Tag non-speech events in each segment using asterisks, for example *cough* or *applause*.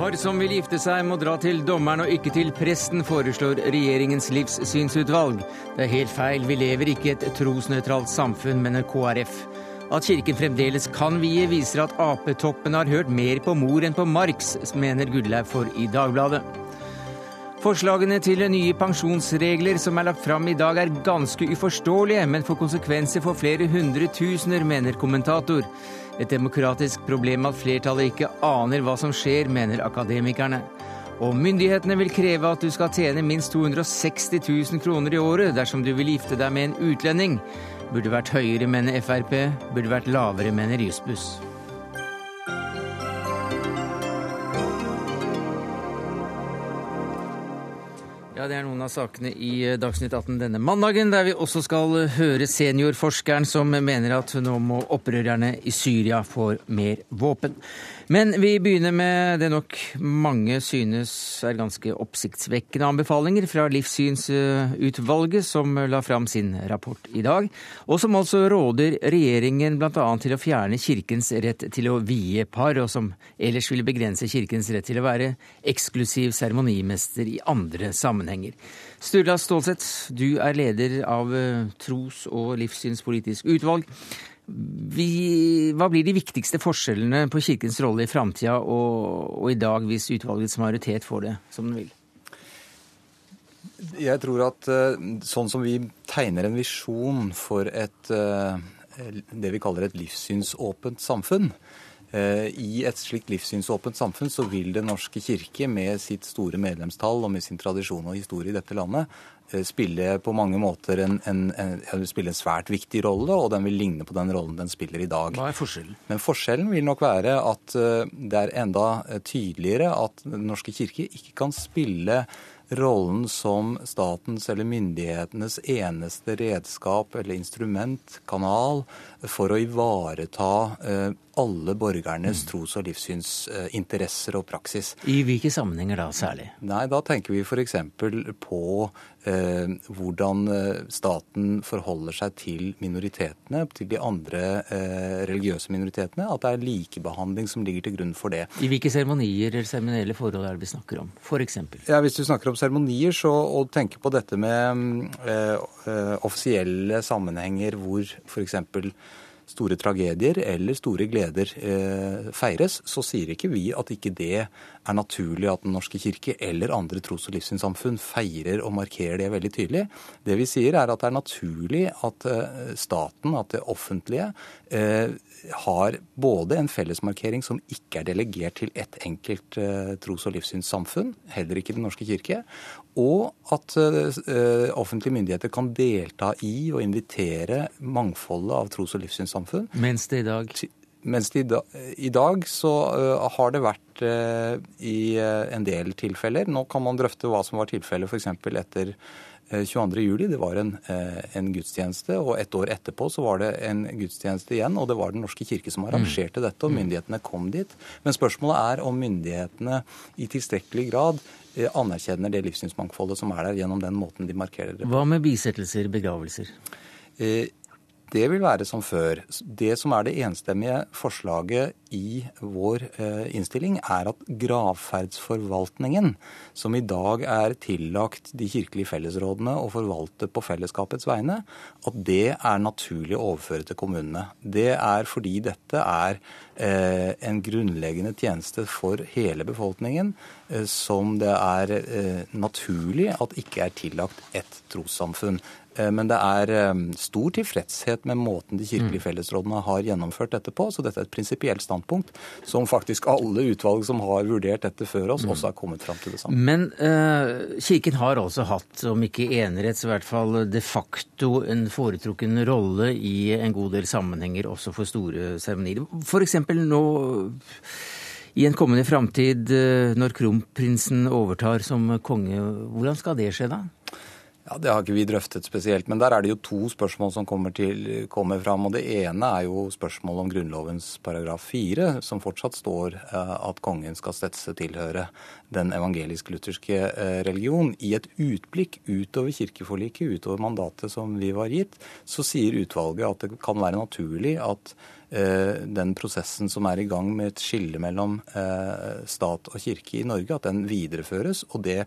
Par som vil gifte seg, må dra til dommeren og ikke til presten, foreslår regjeringens livssynsutvalg. Det er helt feil, vi lever ikke i et trosnøytralt samfunn, mener KrF. At kirken fremdeles kan vie, viser at Ap-toppen har hørt mer på mor enn på Marx, mener Gudleiv for i Dagbladet. Forslagene til nye pensjonsregler som er lagt fram i dag er ganske uforståelige, men får konsekvenser for flere hundre tusener, mener kommentator. Et demokratisk problem at flertallet ikke aner hva som skjer, mener akademikerne. Og myndighetene vil kreve at du skal tjene minst 260 000 kroner i året dersom du vil gifte deg med en utlending. Burde vært høyere, mener Frp. Burde vært lavere, mener Jussbuss. Det er noen av sakene i eh, Dagsnytt 18 denne mandagen, der vi også skal eh, høre seniorforskeren som mener at nå må opprørerne i Syria få mer våpen. Men vi begynner med det nok mange synes er ganske oppsiktsvekkende anbefalinger fra Livssynsutvalget, som la fram sin rapport i dag, og som altså råder regjeringen bl.a. til å fjerne kirkens rett til å vie par, og som ellers ville begrense kirkens rett til å være eksklusiv seremonimester i andre sammenhenger. Sturla Stålseth, du er leder av eh, tros- og livssynspolitisk utvalg. Vi, hva blir de viktigste forskjellene på Kirkens rolle i framtida og, og, i dag, hvis utvalgets majoritet får det som den vil? Jeg tror at eh, sånn som vi tegner en visjon for et, eh, det vi kaller et livssynsåpent samfunn, i et slikt livssynsåpent samfunn så vil Den norske kirke med sitt store medlemstall og med sin tradisjon og historie i dette landet Eh, spille på mange måter en, en, en, spille en, svært viktig rolle, og den vil ligne på den rollen den spiller i dag. Hva er forskjellen? Men forskjellen vil nok være at eh, det er enda eh, tydeligere at Den norske kirke ikke kan spille rollen som statens eller myndighetenes eneste redskap eller instrument, kanal, for å ivareta alle borgernes mm. tros- og livssynsinteresser og praksis. I hvilke sammenhenger da særlig? Nei, Da tenker vi f.eks. på eh, hvordan eh, staten forholder seg til minoritetene, til de andre eh, religiøse minoritetene. At det er likebehandling som ligger til grunn for det. I hvilke seremonier eller seremonielle forhold er det vi snakker om? F.eks.? Ja, hvis du snakker om seremonier, så å tenke på dette med eh, eh, offisielle sammenhenger hvor f.eks store tragedier eller store gleder eh, feires, så sier ikke vi at ikke det er naturlig at Den norske kirke eller andre tros- og livssynssamfunn feirer og markerer det veldig tydelig. Det vi sier er at det er naturlig at eh, staten, at det offentlige, eh, har både en fellesmarkering som ikke er delegert til ett enkelt eh, tros- og livssynssamfunn, heller ikke Den norske kirke, og at uh, offentlige myndigheter kan delta i og invitere mangfoldet av tros- og livssynssamfunn. Mens det i dag mens det i, da, i dag så uh, har det vært uh, i en del tilfeller. Nå kan man drøfte hva som var tilfellet f.eks. etter 22.07. Det var en, en, gudstjeneste, og et år etterpå så var det en gudstjeneste igjen. Og det var Den norske kirke som arrangerte mm. dette, og myndighetene kom dit. Men spørsmålet er om myndighetene i tilstrekkelig grad Eh, anerkjenner det livssynsmangfoldet som er der, gjennom den måten de markerer det. Hva med bisettelser, begravelser? Eh, det vil være som før. Det som er det enstemmige forslaget i vår eh, innstilling, er at gravferdsforvaltningen, som i dag er tillagt de kirkelige fellesrådene å forvalte på fellesskapets vegne, at det er naturlig å overføre til kommunene. Det er fordi dette er eh, en grunnleggende tjeneste for hele befolkningen, eh, som det er naturlig at ikke er tillagt ett trossamfunn. Eh, men det er eh, stor tilfredshet med måten de kirkelige mm. fellesrådene har gjennomført dette på. Så dette er et prinsipielt standpunkt som faktisk alle utvalg som har vurdert dette før oss, mm. også har kommet fram til det samme. Men uh, Kirken har altså hatt, om ikke enerett, så i hvert fall de facto en foretrukken rolle i en god del sammenhenger, også for store seremonier. F.eks. nå i en kommende framtid, når kronprinsen overtar som konge, hvordan skal det skje da? Ja, Det har ikke vi drøftet spesielt, men der er det jo to spørsmål som kommer, til, kommer fram. og Det ene er jo spørsmålet om Grunnlovens paragraf fire, som fortsatt står eh, at kongen skal stetse tilhøre den evangelisk-lutherske eh, religion. I et utblikk utover kirkeforliket, utover mandatet som vi var gitt, så sier utvalget at det kan være naturlig at den prosessen som er i gang med et skille mellom stat og kirke i Norge, at den videreføres. og det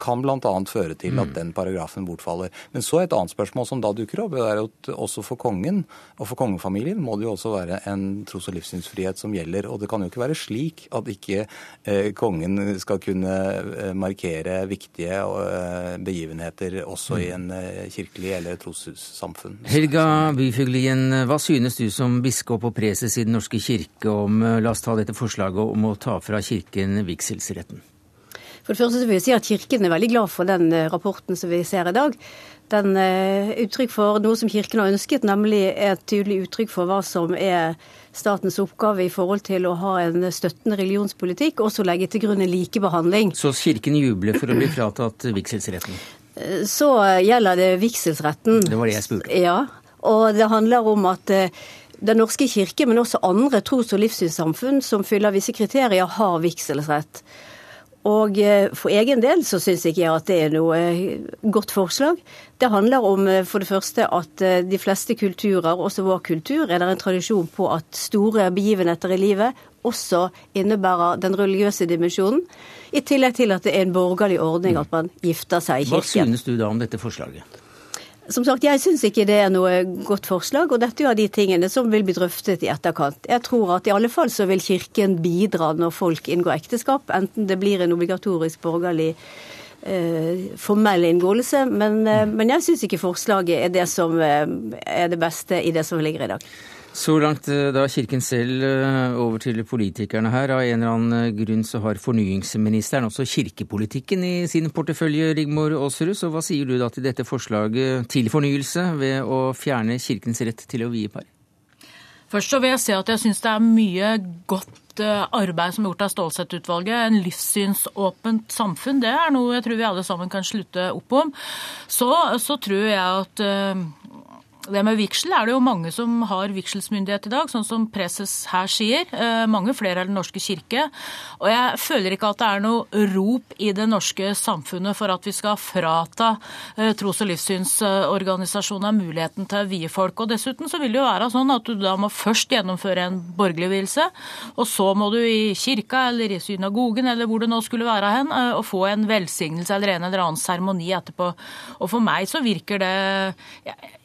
kan bl.a. føre til at mm. den paragrafen bortfaller. Men så et annet spørsmål som da dukker opp, er at også for kongen og for kongefamilien må det jo også være en tros- og livssynsfrihet som gjelder. Og det kan jo ikke være slik at ikke eh, kongen skal kunne eh, markere viktige eh, begivenheter også i mm. en eh, kirkelig eller trossamfunn. Helga Byfuglien, hva synes du som biskop og preses i Den norske kirke om, eh, la oss ta dette forslaget om å ta fra kirken vigselsretten? For det første vil jeg si at Kirken er veldig glad for den eh, rapporten som vi ser i dag. Den er eh, uttrykk for noe som Kirken har ønsket, nemlig et tydelig uttrykk for hva som er statens oppgave i forhold til å ha en støttende religionspolitikk, og så legge til grunn en likebehandling. Så Kirken jubler for å bli fratatt vigselsretten? Eh, så gjelder det vigselsretten. Det var det jeg spurte Ja, og det handler om at Den norske kirke, men også andre tros- og livssynssamfunn som fyller visse kriterier, har vigselsrett. Og eh, for egen del så syns ikke jeg at det er noe eh, godt forslag. Det handler om eh, for det første at de fleste kulturer, også vår kultur, er det en tradisjon på at store begivenheter i livet også innebærer den religiøse dimensjonen. I tillegg til at det er en borgerlig ordning at man gifter seg i kirken. Hva synes du da om dette forslaget? Som sagt, Jeg syns ikke det er noe godt forslag, og dette er jo av de tingene som vil bli drøftet i etterkant. Jeg tror at i alle fall så vil Kirken bidra når folk inngår ekteskap, enten det blir en obligatorisk borgerlig eh, formell inngåelse, men, eh, men jeg syns ikke forslaget er det som eh, er det beste i det som ligger i dag. Så langt eh, da Kirken selv eh, over til politikerne her. Av en eller annen eh, grunn så har fornyingsministeren også kirkepolitikken i sin portefølje, Rigmor Aasrud. Så hva sier du da til dette forslaget til fornyelse ved å fjerne Kirkens rett til å vie par? Først så vil jeg si at jeg syns det er mye godt arbeid som er gjort av Stålsett-utvalget. En livssynsåpent samfunn, det er noe jeg tror vi alle sammen kan slutte opp om. Så, så tror jeg at det med vigsel er det jo mange som har vigselsmyndighet i dag, sånn som preses her sier. Eh, mange flere er Den norske kirke. Og jeg føler ikke at det er noe rop i det norske samfunnet for at vi skal frata eh, tros- og livssynsorganisasjoner muligheten til å vie folk. Og dessuten så vil det jo være sånn at du da må først gjennomføre en borgerlig vielse, og så må du i kirka eller i synagogen eller hvor det nå skulle være hen, eh, og få en velsignelse eller en eller annen seremoni etterpå. Og for meg så virker det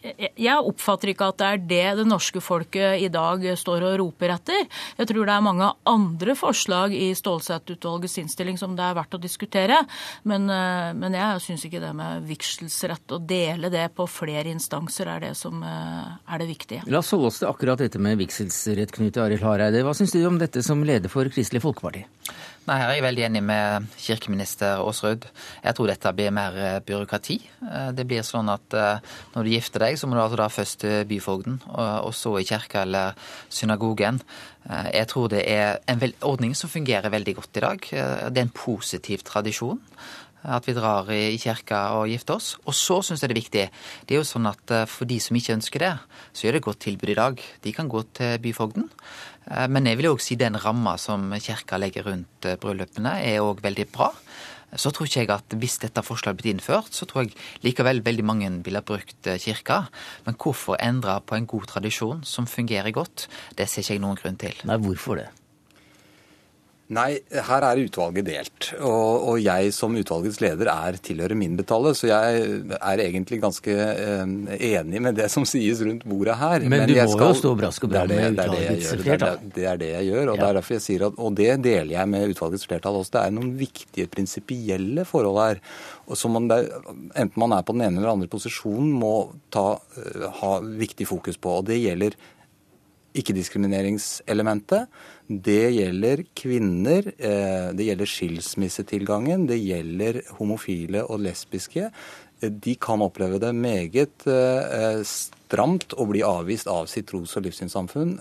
jeg, oppfatter ikke at det er det det norske folket i dag står og roper etter. Jeg tror det er mange andre forslag i Stålsett-utvalgets innstilling som det er verdt å diskutere. Men, eh, men jeg syns ikke det med vigselsrett, å dele det på flere instanser, er det som eh, er det viktige. La oss holde oss til akkurat dette med vigselsrett, Knut Arild Hareide. Hva syns du om dette som leder for Kristelig Folkeparti? Nei, Her er jeg veldig enig med kirkeminister Aasrud. Jeg tror dette blir mer eh, byråkrati. Eh, det blir sånn at eh, når du gifter deg, så må du altså da først til byfogden, og så i kirka eller synagogen. Jeg tror det er en ordning som fungerer veldig godt i dag. Det er en positiv tradisjon at vi drar i kirka og gifter oss. Og så syns jeg det er viktig. Det er jo sånn at for de som ikke ønsker det, så er det et godt tilbud i dag. De kan gå til byfogden. Eh, men jeg vil òg si den ramma som kirka legger rundt eh, bryllupene, er òg veldig bra. Så tror ikke jeg at hvis dette forslaget blir innført, så tror jeg likevel veldig mange ville brukt eh, kirka. Men hvorfor endre på en god tradisjon som fungerer godt, det ser ikke jeg noen grunn til. Nei, hvorfor det? Nei, her er utvalget delt. Og, og, jeg som utvalgets leder er tilhører mindretallet, så jeg er egentlig ganske eh, enig med det som sies rundt bordet her. Men, Men du må skal, jo stå brask og bram med utvalgets flertall. Det, det, er det jeg gjør, og ja. det er derfor jeg sier at, og det deler jeg med utvalgets flertall også. Det er noen viktige prinsipielle forhold her. Og som man enten man er på den ene eller andre posisjonen, må ta, uh, ha viktig fokus på. Og det gjelder ikke-diskrimineringselementet. Det gjelder kvinner, eh, det gjelder skilsmissetilgangen, det gjelder homofile og lesbiske. Eh, de kan oppleve det meget eh, stramt å bli avvist av sitt tros- og livssynssamfunn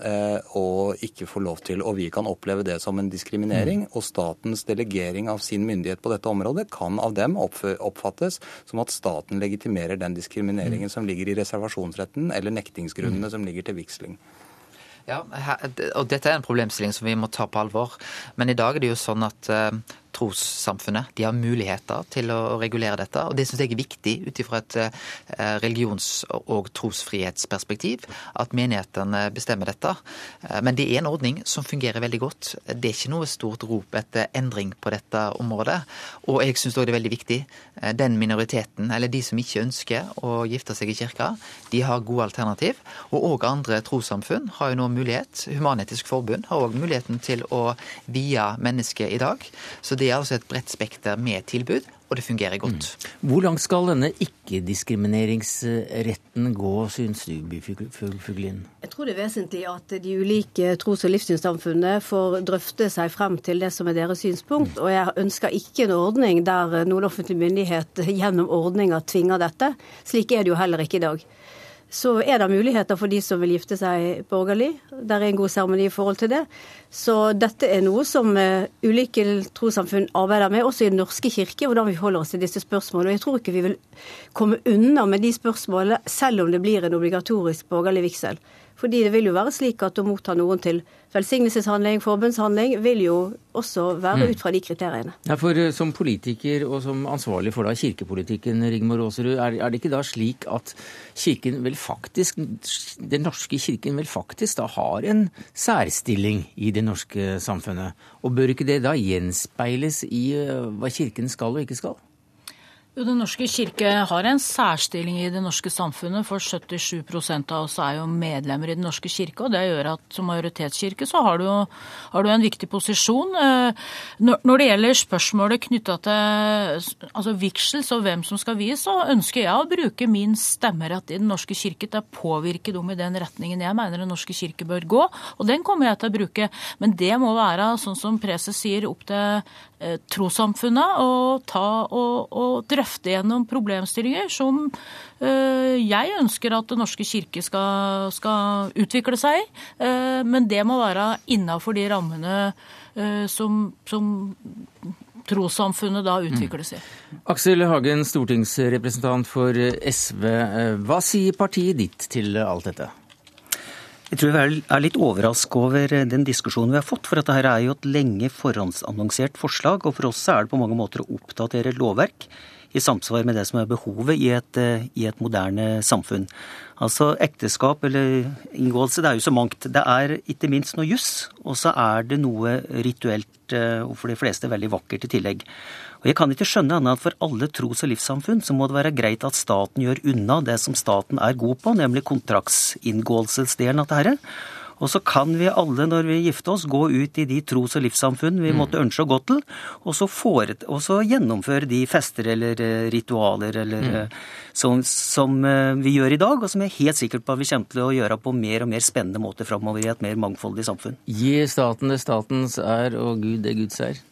og ikke få lov til. Og vi kan oppleve det som en diskriminering. Mm. Og statens delegering av sin myndighet på dette området kan av dem oppfattes som at staten legitimerer den diskrimineringen mm. som ligger i reservasjonsretten eller nektingsgrunnene mm. som ligger til vigsling. Ja, og Dette er en problemstilling som vi må ta på alvor. Men i dag er det jo sånn at uh, trossamfunnet. De har muligheter til å regulere dette, og det syns jeg er viktig ut ifra et eh, religions- og trosfrihetsperspektiv, at menighetene bestemmer dette. Eh, men det er en ordning som fungerer veldig godt. Det er ikke noe stort rop etter endring på dette området. Og jeg syns òg det er veldig viktig. Eh, den minoriteten, eller de som ikke ønsker å gifte seg i kirka, de har gode alternativ. Og òg andre trossamfunn har jo nå mulighet. Human-Etisk Forbund har òg muligheten til å vie mennesker i dag. Så det er altså et bredt spekter med tilbud, og det fungerer godt. Mm. Hvor langt skal denne ikke-diskrimineringsretten gå, syns du, Byfuglin? Jeg tror det er vesentlig at de ulike tros- og livssynssamfunnene får drøfte seg frem til det som er deres synspunkt. Og jeg ønsker ikke en ordning der noen offentlig myndighet gjennom ordninger tvinger dette. Slik er det jo heller ikke i dag så er det muligheter for de som vil gifte seg borgerlig. Der er en god seremoni i forhold til det. Så dette er noe som uh, ulike trossamfunn arbeider med, også i Den norske kirke, hvordan vi holder oss til disse spørsmålene. Og jeg tror ikke vi vil komme unna med de spørsmålene, selv om det blir en obligatorisk borgerlig vigsel. Fordi det vil jo være slik at å motta noen til velsignelseshandling, forbundshandling, vil jo også være mm. ut fra de kriteriene. Ja, for eh, Som politiker og som ansvarlig for da kirkepolitikken, Rigmor Aasrud, er, er det ikke da slik at kirken vel faktisk, den norske kirken vel faktisk da har en særstilling i det norske samfunnet? Og bør ikke det da gjenspeiles i eh, hva kirken skal og ikke skal? Den norske kirke har en særstilling i det norske samfunnet, for 77 av oss er jo medlemmer i Den norske kirke. og Det gjør at som majoritetskirke så har du, har du en viktig posisjon. Eh, når det gjelder spørsmålet knytta til altså vigsels og hvem som skal vies, så ønsker jeg å bruke min stemmerett i Den norske kirke til å påvirke dem i den retningen jeg mener Den norske kirke bør gå. Og den kommer jeg til å bruke. Men det må være, sånn som preses sier, opp til trossamfunnet og, ta og, og drøfte gjennom problemstillinger som eh, jeg ønsker at Den norske kirke skal, skal utvikle seg i. Eh, men det må være innafor de rammene eh, som, som trossamfunnet da utvikles i. Mm. Aksel Hagen, stortingsrepresentant for SV. Hva sier partiet ditt til alt dette? Jeg tror jeg er litt overrasket over den diskusjonen vi har fått. For dette er jo et lenge forhåndsannonsert forslag, og for oss er det på mange måter å oppdatere lovverk i samsvar med det som er behovet i et, eh, i et moderne samfunn. Altså ekteskap eller inngåelse, det er jo så mangt. Det er ikke minst noe juss, og så er det noe rituelt, eh, og for de fleste veldig vakkert i tillegg. Og Jeg kan ikke skjønne annet at for alle tros- og livssamfunn så må det være greit at staten gjør unna det som staten er god på, nemlig kontraktsinngåelsesdelen av dette. Og så kan vi alle, når vi gifter oss, gå ut i de tros- og livssamfunn vi mm. måtte ønske å gå til, og så, foret, og så, gjennomføre de fester eller eh, ritualer eller, mm. Eh, som, som, eh, vi gjør i dag, og som jeg er helt sikker på at vi kommer til å gjøre på mer og mer spennende måter framover i et mer mangfoldig samfunn. Gi staten det statens er, og Gud det Guds er.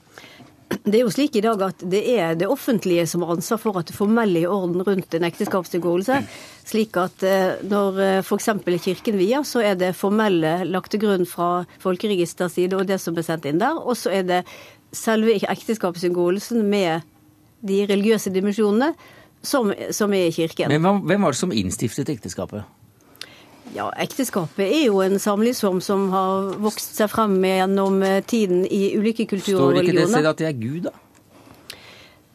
Det er jo slik i dag at det er det offentlige som har ansvar for at det formelle i orden rundt en ekteskapsinngåelse. Slik at eh, når eh, f.eks. Kirken vier, så er det formelle lagt til grunn fra folkeregisters side og det som er sendt inn der. Og så er det selve ekteskapsinngåelsen med de religiøse dimensjonene som, som er i kirken. Men hvem var det som innstiftet ekteskapet? Ja, Ekteskapet er jo en samlivsform som har vokst seg frem gjennom eh, tiden i ulike kulturer og religioner. Står ikke det sted at det er Gud, da?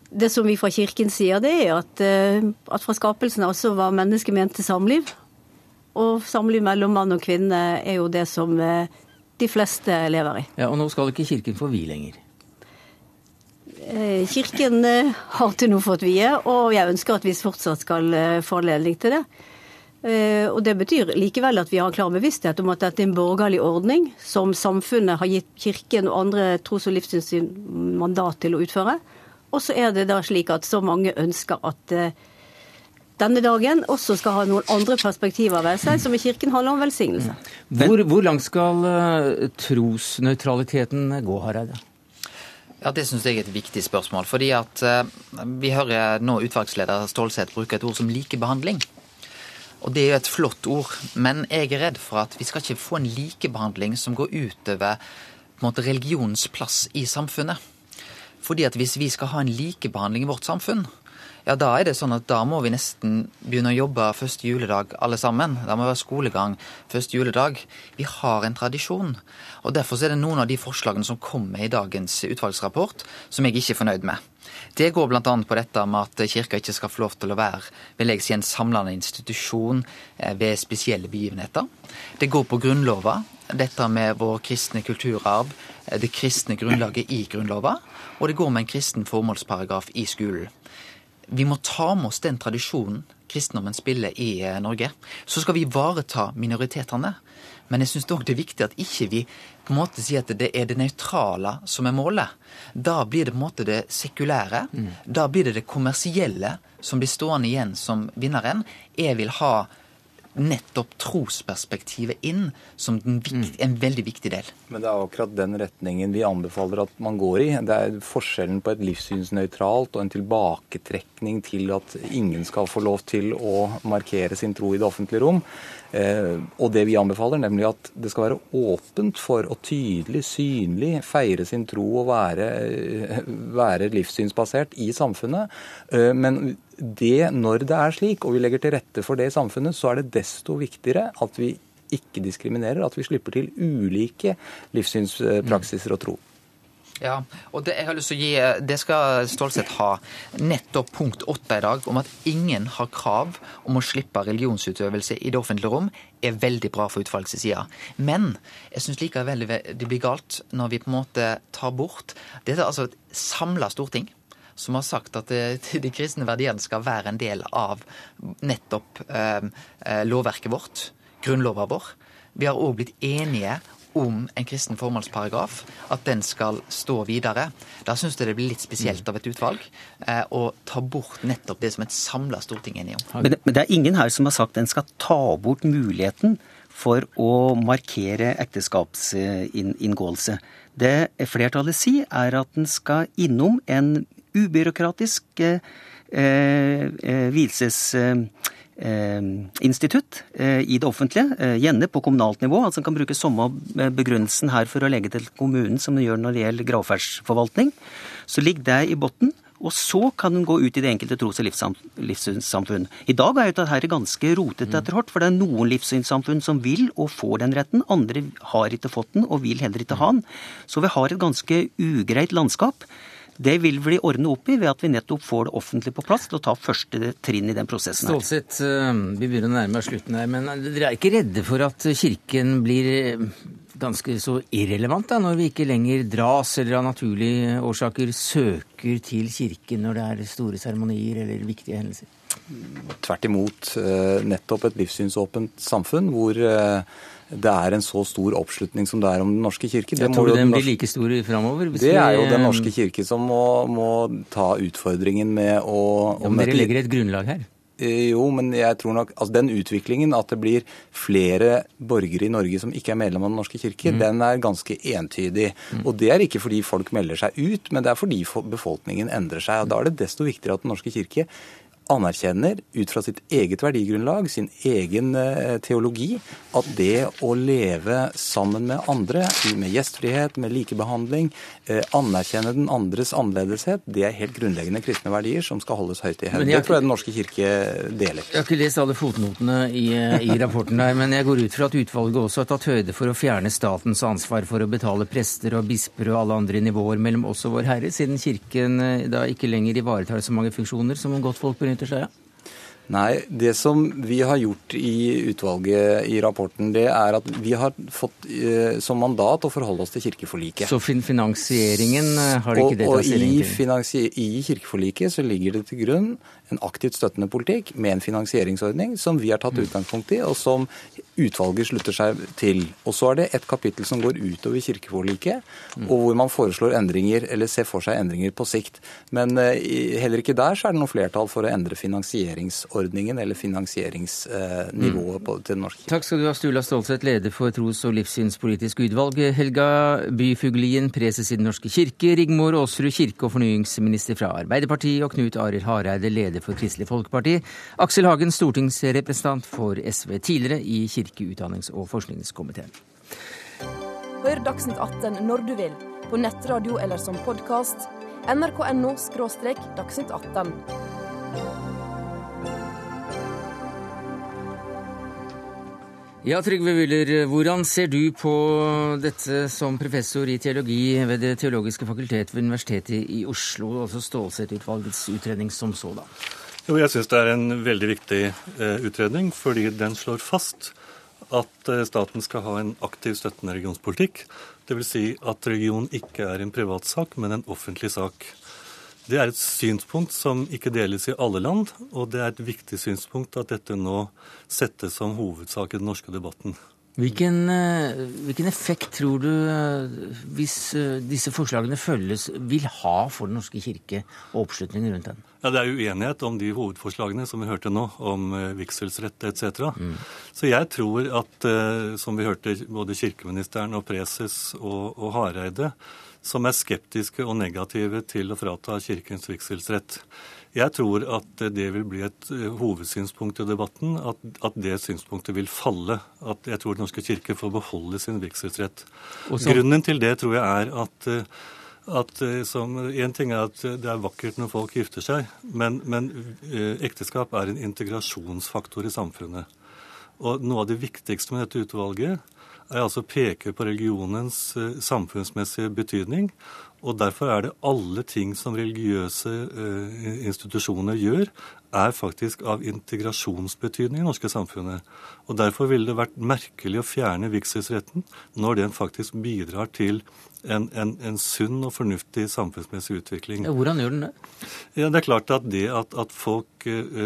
Det som vi fra kirken sier, det er at, eh, at fra skapelsen av så var mennesket ment til samliv. Og samliv mellom mann og kvinne er jo det som eh, de fleste lever i. Ja, Og nå skal ikke kirken få vie lenger? Kirken har til nå fått vie, og jeg ønsker at vi fortsatt skal få anledning til det. Eh, og Det betyr likevel at vi har en klar bevissthet om at dette er en borgerlig ordning som samfunnet har gitt Kirken og andre tros- og livssyn mandat til å utføre. Og så er det da slik at så mange ønsker at eh, denne dagen også skal ha noen andre perspektiver ved seg, som i Kirken handler om velsignelse. Hvor, hvor langt skal uh, trosnøytraliteten gå, Hareide? Ja, Det syns jeg er et viktig spørsmål. fordi at Vi hører nå utvalgsleder Stålseth bruke et ord som likebehandling. Og det er jo et flott ord, men jeg er redd for at vi skal ikke få en likebehandling som går utover på religionens plass i samfunnet. Fordi at hvis vi skal ha en likebehandling i vårt samfunn, ja, da er det sånn at da må vi nesten begynne å jobbe første juledag alle sammen. Da må vi være skolegang første juledag. Vi har en tradisjon. Og Derfor er det noen av de forslagene som kommer i dagens utvalgsrapport, som jeg ikke er fornøyd med. Det går bl.a. på dette med at kirka ikke skal få lov til å være vil jeg si, en samlende institusjon eh, ved spesielle begivenheter. Det går på Grunnlova, dette med vår kristne kulturarv, eh, det kristne grunnlaget i Grunnlova, og det går med en kristen formålsparagraf i skolen. Vi må ta med oss den tradisjonen kristendommen spiller i eh, Norge. Så skal vi ivareta minoritetene. Men jeg syns òg det er viktig at ikke vi på en måte sier at det er det nøytrale som er målet. Da blir det på en måte det sekulære. Mm. Da blir det det kommersielle som blir stående igjen som vinneren. Jeg vil ha nettopp trosperspektivet inn som vikt, mm. en veldig viktig del. Men det er akkurat den retningen vi anbefaler at man går i. Det er forskjellen på et livssynsnøytralt og en tilbaketrekning til at ingen skal få lov til å markere sin tro i det offentlige rom. Eh, og det vi anbefaler, nemlig at det skal være åpent for å tydelig, synlig feire sin tro og være, eh, være livssynsbasert i samfunnet. Eh, men det, når det er slik, og vi legger til rette for det i samfunnet, så er det desto viktigere at vi ikke diskriminerer, at vi slipper til ulike livssynspraksiser og tro. Ja, og det, jeg har lyst til å gi, det skal Stålsett ha. Nettopp punkt åtte i dag om at ingen har krav om å slippe religionsutøvelse i det offentlige rom, er veldig bra for utvalgets. Men jeg syns likevel det blir galt når vi på en måte tar bort Dette er altså et samla storting som har sagt at *laughs* de kristne verdiene skal være en del av nettopp eh, eh lovverket vårt, grunnloven vår. Vi har òg blitt enige om en kristen formålsparagraf, at den skal stå videre. Da syns jeg det blir litt spesielt av et utvalg eh, å ta bort nettopp det som et samla storting er enig om. Men, men, det er ingen her som har sagt den skal ta bort muligheten for å markere ekteskapsinngåelse. Det flertallet sier, er at den skal innom en ubyråkratisk eh, eh, vielsesinstitutt eh, i det offentlige, gjerne på kommunalt nivå. altså kan bruke samme begrunnelsen her for å legge til kommunen som en gjør når det gjelder gravferdsforvaltning. Så ligger det i bunnen. Og så kan en gå ut i det enkelte tros- og livssynssamfunn. I dag er jo dette ganske rotete etter hvert, for det er noen livssynssamfunn som vil og får den retten. Andre har ikke fått den og vil heller ikke ha den. Så vi har et ganske ugreit landskap. Det vil vi ordne opp i ved at vi nettopp får det offentlige på plass til å ta første trinn i den prosessen. her. Stålsett, eh, vi begynner å nærme oss slutten her, men dere er ikke redde for at Kirken blir eh, ganske så irrelevant da, når vi ikke lenger dras eller av naturlige årsaker søker til Kirken når det er store seremonier eller viktige hendelser? Tvert imot. Eh, nettopp et livssynsåpent samfunn hvor det er en så stor oppslutning som det er om Den norske kirke. Det jeg tror den blir like stor framover? Det er jo Den norske kirke som må, må ta utfordringen med å ja, Men dere legger et grunnlag her? Eh, jo, men jeg tror nok altså Den utviklingen, at det blir flere borgere i Norge som ikke er medlem av Den norske kirke, mm. den er ganske entydig. Mm. Og det er ikke fordi folk melder seg ut, men det er fordi befolkningen endrer seg. og Da er det desto viktigere at Den norske kirke anerkjenner ut fra sitt eget verdigrunnlag, sin egen eh, teologi, at det å leve sammen med andre, med gjestfrihet, med likebehandling, eh, anerkjenne den andres annerledeshet, det er helt grunnleggende kristne verdier som skal holdes høyt i hevd. Det tror jeg Den norske kirke deler. Jeg har ikke lest alle fotnotene i, eh, i rapporten der, men jeg går ut fra at utvalget også har tatt høyde for å fjerne statens ansvar for å betale prester og bisper og alle andre nivåer mellom oss og Vår Herre, siden Kirken da ikke lenger ivaretar så mange funksjoner som om godt folk benytter seg av? Nei, det som vi har gjort i utvalget i rapporten, det er at vi har fått eh, som mandat å forholde oss til kirkeforliket. Så finansieringen eh, har det ikke det å si? til? Og i kirkeforliket så ligger det til grunn en aktivt støttende politikk med en finansieringsordning som vi har tatt utgangspunkt i, og som utvalget slutter seg til. Og så er det et kapittel som går utover kirkeforliket, og hvor man foreslår endringer, eller ser for seg endringer på sikt. Men eh, heller ikke der så er det noe flertall for å endre finansieringsordningen eller finansieringsnivået på, til Den norske Takk skal du ha, Stula Stålseth, leder for tros- og livssynspolitisk utvalg. Helga Byfuglien, preses i Den norske kirke. Rigmor Aasrud, kirke- og fornyingsminister fra Arbeiderpartiet. Og Knut Arild Hareide, leder leder for Kristelig Folkeparti. Aksel Hagen, stortingsrepresentant for SV, tidligere i kirke-, utdannings- og forskningskomiteen. Hør Dagsnytt 18 når du vil, på nettradio eller som podkast. nrk.no – dagsnytt 18. Ja, Trygve Wyller, hvordan ser du på dette som professor i teologi ved Det teologiske fakultet ved Universitetet i Oslo, altså Stålsett-utvalgets utredning som sådan? Jo, jeg syns det er en veldig viktig eh, utredning, fordi den slår fast at eh, staten skal ha en aktiv støttende religionspolitikk. Dvs. Si at religion ikke er en privatsak, men en offentlig sak. Det er et synspunkt som ikke deles i alle land, og det er et viktig synspunkt at dette nå settes som hovedsak i den norske debatten. Hvilken, eh, hvilken effekt tror du, eh, hvis eh, disse forslagene følges, vil ha for Den norske kirke og oppslutningen rundt den? Ja, Det er uenighet om de hovedforslagene som vi hørte nå, om vigselsrett etc. Mm. Så jeg tror at, som vi hørte både kirkeministeren og preses og, og Hareide, som er skeptiske og negative til å frata Kirkens vigselsrett. Jeg tror at det vil bli et eh, hovedsynspunkt i debatten, at, at, det synspunktet vil falle. At jeg tror Den norske kirke får beholde sin vigselsrett. Grunnen til det tror jeg er at, eh, at eh, som, En ting er at det er vakkert når folk gifter seg, men, men ekteskap er en integrasjonsfaktor i samfunnet. Og Noe av det viktigste med dette utvalget altså å peke på religionens eh, samfunnsmessige betydning. Og derfor er det alle ting som religiøse eh, institusjoner gjør, er faktisk av integrasjonsbetydning i det norske samfunnet. Og Derfor ville det vært merkelig å fjerne vigselsretten når den faktisk bidrar til en, en, en, sunn og fornuftig samfunnsmessig utvikling. Ja, hvordan gjør den det? Ja, det er klart at det at, at folk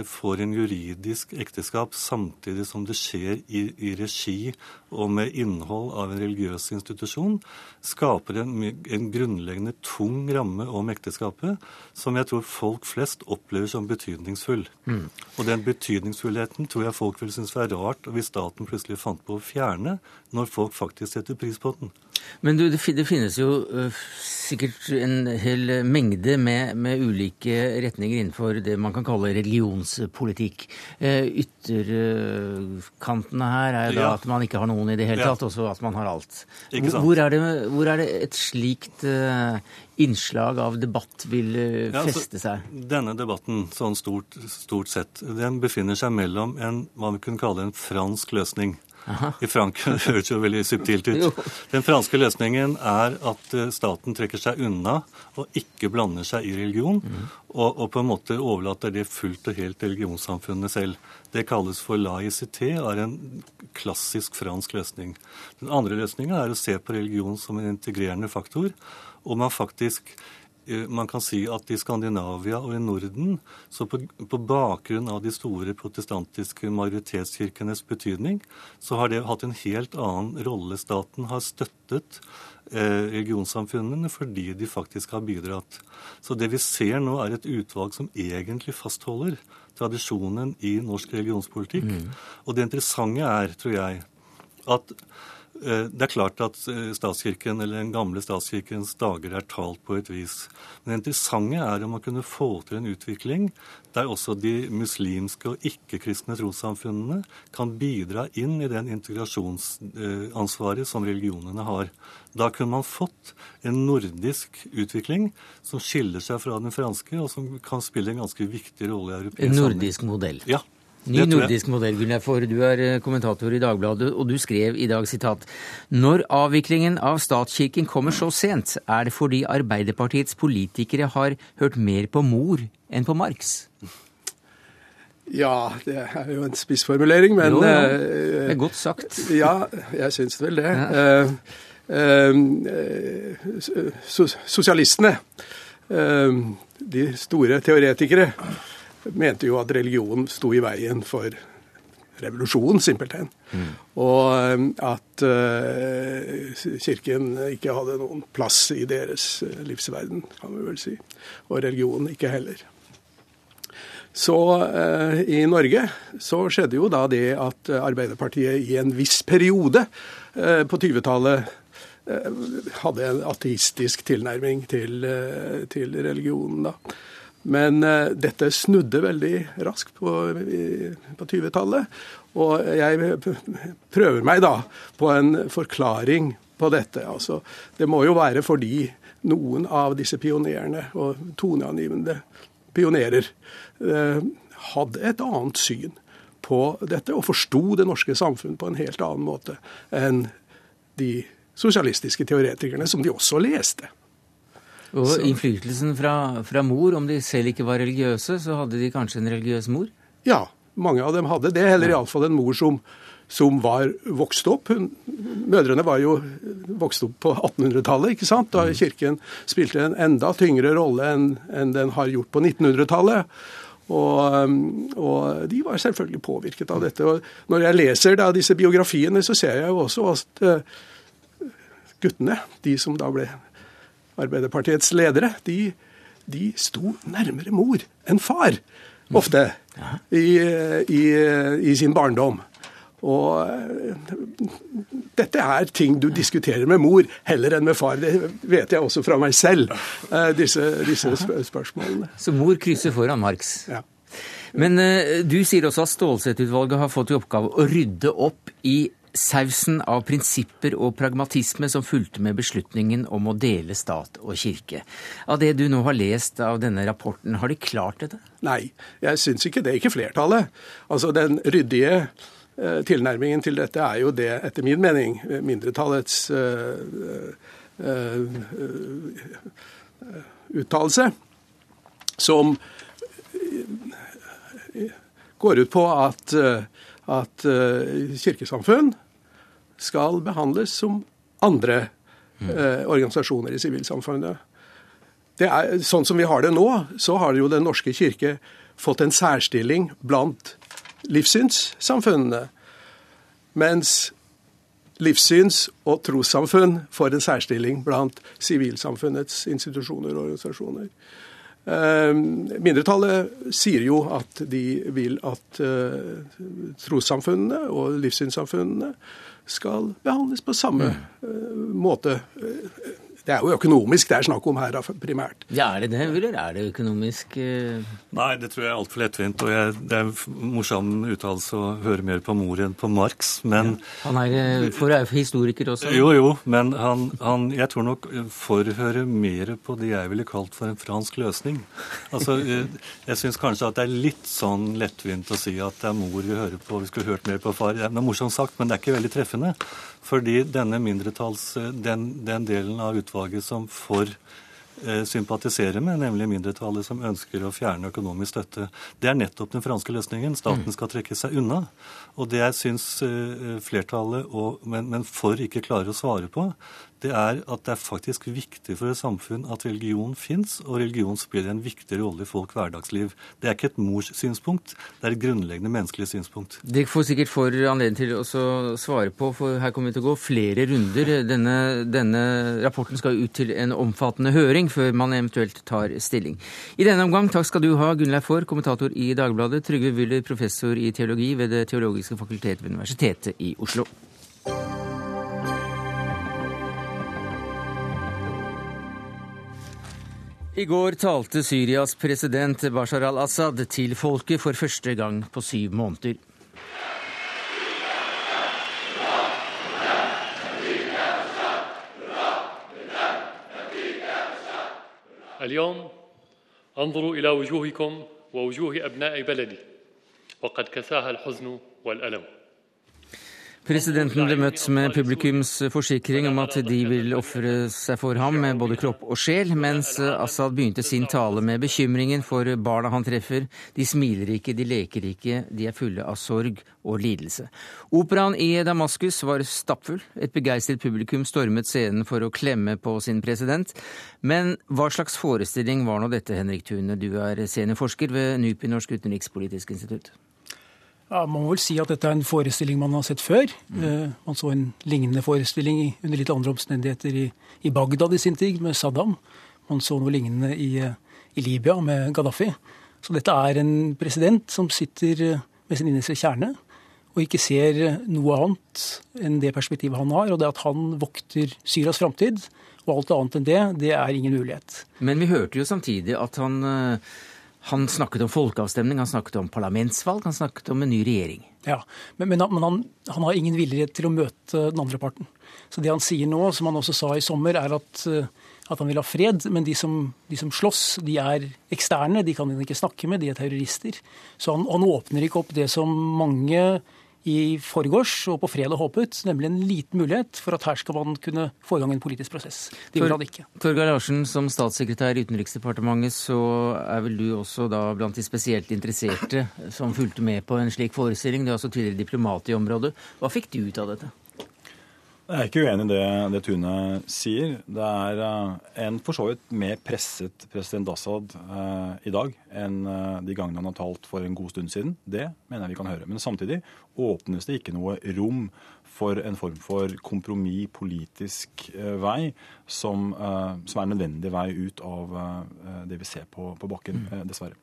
får en juridisk ekteskap samtidig som det skjer i, i, regi og med innhold av en religiøs institusjon, skaper en, en grunnleggende tung ramme om ekteskapet som jeg tror folk flest opplever som betydningsfull. Mm. Og den betydningsfullheten tror jeg folk vil synes var rart hvis staten plutselig fant på å fjerne, når folk faktisk setter pris på den. Men du, det finnes jo uh, sikkert en hel mengde med, med, ulike retninger innenfor det man kan kalle religionspolitikk. Uh, ytterkantene her er jo da ja. at man ikke har noen i det hele tatt, og så at man har alt. Hvor er, det, hvor er, det, et slikt uh, innslag av debatt vil feste seg? Ja, altså, denne debatten, sånn stort, stort sett, den befinner seg mellom en, hva vi kunne kalle en fransk løsning. Aha. I Frankrike *laughs* det høres jo veldig subtilt ut. Den franske løsningen er at eh, staten trekker seg unna og ikke blander seg i religion, mm. og, og, på en måte overlater det fullt og helt religionssamfunnet selv. Det kalles for laicité, er en klassisk fransk løsning. Den andre løsningen er å se på religion som en integrerende faktor, og man faktisk man kan si at i Skandinavia og i Norden, så på, på, bakgrunn av de store protestantiske majoritetskirkenes betydning, så har det hatt en helt annen rolle. Staten har støttet eh, regionsamfunnene fordi de faktisk har bidratt. Så det vi ser nå, er et utvalg som egentlig fastholder tradisjonen i norsk religionspolitikk. Mm. Og det interessante er, tror jeg, at Eh, det er klart at eh, statskirken, eller den gamle statskirkens dager er talt på et vis. Men det interessante er om man kunne få til en utvikling der også de muslimske og ikke-kristne trossamfunnene kan bidra inn i den integrasjonsansvaret som religionene har. Da kunne man fått en nordisk utvikling som skiller seg fra den franske, og som kan spille en ganske viktig rolle i europeisk En nordisk modell? Ja. Ny nordisk modell, Gunnar, for du er eh, kommentator i Dagbladet, og du skrev i dag sitat Når avviklingen av statskirken kommer så sent, er det fordi Arbeiderpartiets politikere har hørt mer på mor enn på Marx. Ja, det er jo en spissformulering, men jo, jo. Det er godt sagt. ja, jeg syns vel det. Ja. Uh, uh, sosialistene, uh, de store teoretikere, mente jo at religion sto i veien for revolusjon, simpelthen. Mm. Og um, at uh, kirken ikke hadde noen plass i deres uh, livsverden, kan vi vel si. Og religionen ikke heller. Så uh, i Norge så skjedde jo da det at Arbeiderpartiet i en viss periode uh, på 20-tallet uh, hadde en ateistisk tilnærming til, til religionen, da. Men uh, dette snudde veldig raskt på, på 20-tallet. Og jeg prøver meg da på en forklaring på dette. Altså, det må jo være fordi noen av disse pionerene og toneangivende pionerer uh, hadde et annet syn på dette og forsto det norske samfunn på en helt annen måte enn de sosialistiske teoretikerne, som de også leste. Og så. innflytelsen fra, fra, mor, om de selv ikke var religiøse, så hadde de kanskje en religiøs mor? Ja, mange av dem hadde det. Eller iallfall en mor som, som var vokst opp. Mødrene var jo vokst opp på 1800-tallet, ikke sant? da mm. kirken spilte en enda tyngre rolle enn, en den har gjort på 1900-tallet. Og, um, og, de var selvfølgelig påvirket av dette. Og når jeg leser da disse biografiene, så ser jeg jo også at uh, guttene, de som da ble Arbeiderpartiets ledere, de, de sto nærmere mor enn far, ofte, i, i, i sin barndom. Og dette er ting du diskuterer med mor heller enn med far. Det vet jeg også fra meg selv, uh, disse, disse spørsmålene. Så mor krysser foran Marx? Ja. Men uh, du sier også at Stålsett-utvalget har fått i oppgave å rydde opp i sausen av prinsipper og pragmatisme som fulgte med beslutningen om å dele stat og kirke. Av det du nå har lest av denne rapporten, har de klart dette? Nei, jeg syns ikke det. Ikke flertallet. Altså Den ryddige eh, tilnærmingen til dette er jo det, etter min mening, mindretallets uh, uh, uttalelse, som går ut på at at uh, kirkesamfunn skal behandles som andre eh, organisasjoner i sivilsamfunnet. Det er, sånn som vi har det nå, så har jo Den norske kirke fått en særstilling blant livssynssamfunnene. Mens livssyns- og trossamfunn får en særstilling blant sivilsamfunnets institusjoner og organisasjoner. Eh, mindretallet sier jo at de vil at uh, trossamfunnene og livssynssamfunnene skal behandles på samme uh, måte. Det er jo økonomisk det er snakk om her primært. Ja, Er det det, eller er det økonomisk uh... Nei, det tror jeg er altfor lettvint. Og jeg, det er en morsom uttalelse å høre mer på mor enn på Marx, men ja. Han er, eh, for er historiker også? Jo, jo, men han, han jeg tror nok forhører mer på det jeg ville kalt for en fransk løsning. Altså, eh, Jeg syns kanskje at det er litt sånn lettvint å si at det er mor vi hører på, vi skulle hørt mer på far. Det er morsomt sagt, men det er ikke veldig treffende. Fordi denne mindretalls, den, den delen av utvalget som får sympatiserer sympatisere med, nemlig mindretallet som ønsker å fjerne økonomisk støtte. Det er nettopp den franske løsningen. Staten mm. skal trekke seg unna. Og det jeg syns eh, flertallet, og, men, men for ikke klarer å svare på, det er at det er faktisk viktig for et samfunn at religion fins, og religion spiller en viktig rolle i folk hverdagsliv. Det er ikke et mors synspunkt, det er et grunnleggende menneskelig synspunkt. Det får sikkert for anledning til å svare på, for her kommer vi til å gå flere runder. Denne, denne rapporten skal ut til en omfattende høring før man eventuelt tar stilling. I denne omgang takk skal du ha, Gunnleif Fahr, kommentator i Dagbladet, Trygve Wyller, professor i teologi ved Det teologiske fakultet ved Universitetet i Oslo. I går talte Syrias president Bashar al-Assad til folket for første gang på syv måneder. اليوم انظروا Presidenten ble møtt med publikums forsikring om at de vil ofre seg for ham med både kropp og sjel, mens Assad begynte sin tale med bekymringen for barna han treffer. De smiler ikke, de leker ikke, de er fulle av sorg og lidelse. Operaen i Damaskus var stappfull. Et begeistret publikum stormet scenen for å klemme på sin president. Men hva slags forestilling var nå dette, Henrik Thune? Du er seniorforsker ved NUPI, Norsk utenrikspolitisk institutt. Ja, Man må vel si at dette er en forestilling man har sett før. Mm. Uh, man så en lignende forestilling under litt andre omstendigheter i, i, Bagdad i sin tid, med Saddam. Man så noe lignende i, uh, i, Libya med Gaddafi. Så dette er en president som sitter uh, med sin innerste kjerne og ikke ser noe annet enn det perspektivet han har, og det at han vokter Syrias framtid. Og alt annet enn det, det er ingen mulighet. Men vi hørte jo samtidig at han Han snakket om folkeavstemning, han snakket om parlamentsvalg, han snakket om en ny regjering. Ja, Men, men, han, han, har ingen villighet til å møte den andre parten. Så det han sier nå, som han også sa i sommer, er at, eh, at han vil ha fred. Men de som, de som, slåss, de er eksterne, de kan han ikke snakke med, de er terrorister. Så han, han åpner ikke opp det som mange i forgårs og på fredag håpet, nemlig en liten mulighet for at her skal man kunne få i gang en politisk prosess. Det gjorde han ikke. Torgeir Larsen, som statssekretær i Utenriksdepartementet, så er vel du også da blant de spesielt interesserte som fulgte med på en slik forestilling. Du er også tidligere diplomat i området. Hva fikk du ut av dette? Jeg er ikke uenig i det, det Tune sier. Det er uh, en for så vidt mer presset president Assad eh, i dag enn uh, de gangene han har talt for en god stund siden. Det mener jeg vi kan høre. Men samtidig åpnes det ikke noe rom for en form for kompromiss, politisk vei, som, som, er en nødvendig vei ut av det vi ser på, på bakken, mm. dessverre.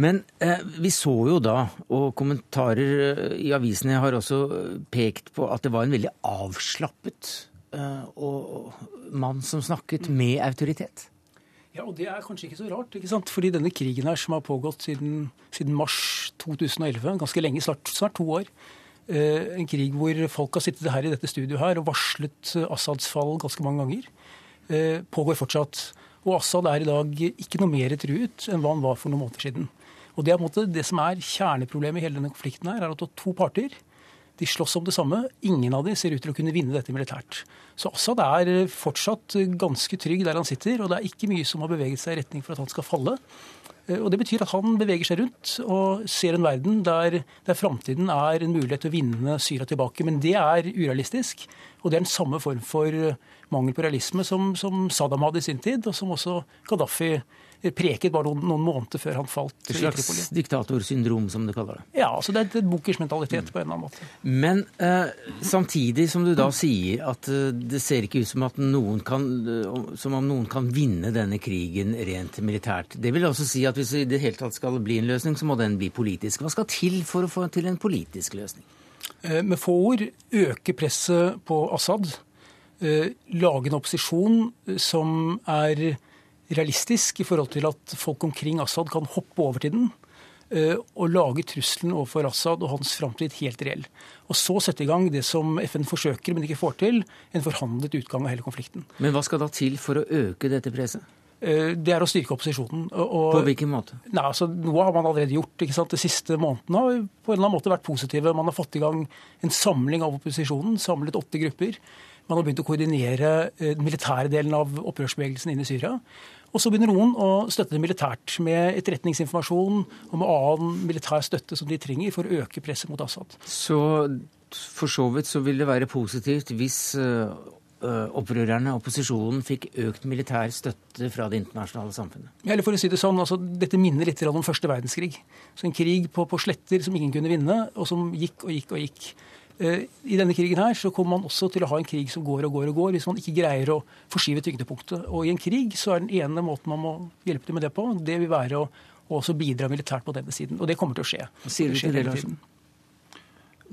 Men eh, vi så jo da, og kommentarer eh, i avisene har også pekt på at det var en veldig avslappet eh, og, mann som snakket med autoritet. Ja, og det er kanskje ikke så rart, ikke sant? fordi denne krigen her som har pågått siden, siden mars 2011, ganske lenge, snart, snart to år, eh, en krig hvor folk har sittet her i dette studioet her og varslet Assads fall ganske mange ganger, eh, pågår fortsatt. Og Assad er i dag ikke noe mer truet enn hva han var for noen måneder siden. Og Det er på en måte det som er kjerneproblemet i hele denne konflikten, her, er at det er to parter. De slåss om det samme. Ingen av dem ser ut til å kunne vinne dette militært. Så Assad er fortsatt ganske trygg der han sitter, og det er ikke mye som har beveget seg i retning for at han skal falle. Eh, og Det betyr at han beveger seg rundt og ser en verden der, der framtiden er en mulighet til å vinne Syria tilbake. Men det er urealistisk, og det er den samme form for mangel på realisme som, som Saddam hadde i sin tid, og som også Gaddafi preket bare noen, noen, måneder før han falt. Et slags diktatorsyndrom, som du kaller det. Ja, altså det er et bunkers mentalitet mm. på en eller annen måte. Men eh, samtidig som du da sier at eh, det ser ikke ut som, kan, uh, som om noen kan vinne denne krigen rent militært. Det vil altså si at hvis det i det hele tatt skal bli en løsning, så må den bli politisk. Hva skal til for å få til en politisk løsning? Eh, med få ord øke presset på Assad. Eh, lage en opposisjon som er realistisk i forhold til at folk omkring Assad kan hoppe over til den eh, og lage trusselen overfor Assad og hans framtid helt reell. Og så sette i gang det som FN forsøker, men ikke får til, en forhandlet utgang av hele konflikten. Men hva skal da til for å øke dette presset? Eh, det er å styrke opposisjonen. Og, på hvilken måte? Nei, altså, Noe har man allerede gjort. ikke sant? De siste månedene har på en eller annen måte vært positive. Man har fått i gang en samling av opposisjonen, samlet åtte grupper. Man har begynt å koordinere eh, den militære delen av opprørsbevegelsen inn i Syria. Og så begynner noen å støtte det militært med etterretningsinformasjon og med annen militær støtte som de trenger for å øke presset mot Assad. Så for så vidt så vil det være positivt hvis opprørerne opprørerne, opposisjonen, fikk økt militær støtte fra det internasjonale samfunnet? Ja, eller for å si det sånn, altså, Dette minner litt om første verdenskrig. Så En krig på, på sletter som ingen kunne vinne, og som gikk og gikk og gikk. Eh, I denne krigen her så kommer man også til å ha en krig som går og går og går, hvis man ikke greier å forskyve tyngdepunktet. Og i en krig så er den ene måten man må hjelpe til med det på, det vil være å også bidra militært på denne siden. Og det kommer til å skje. Hva sier du til det, Larsen?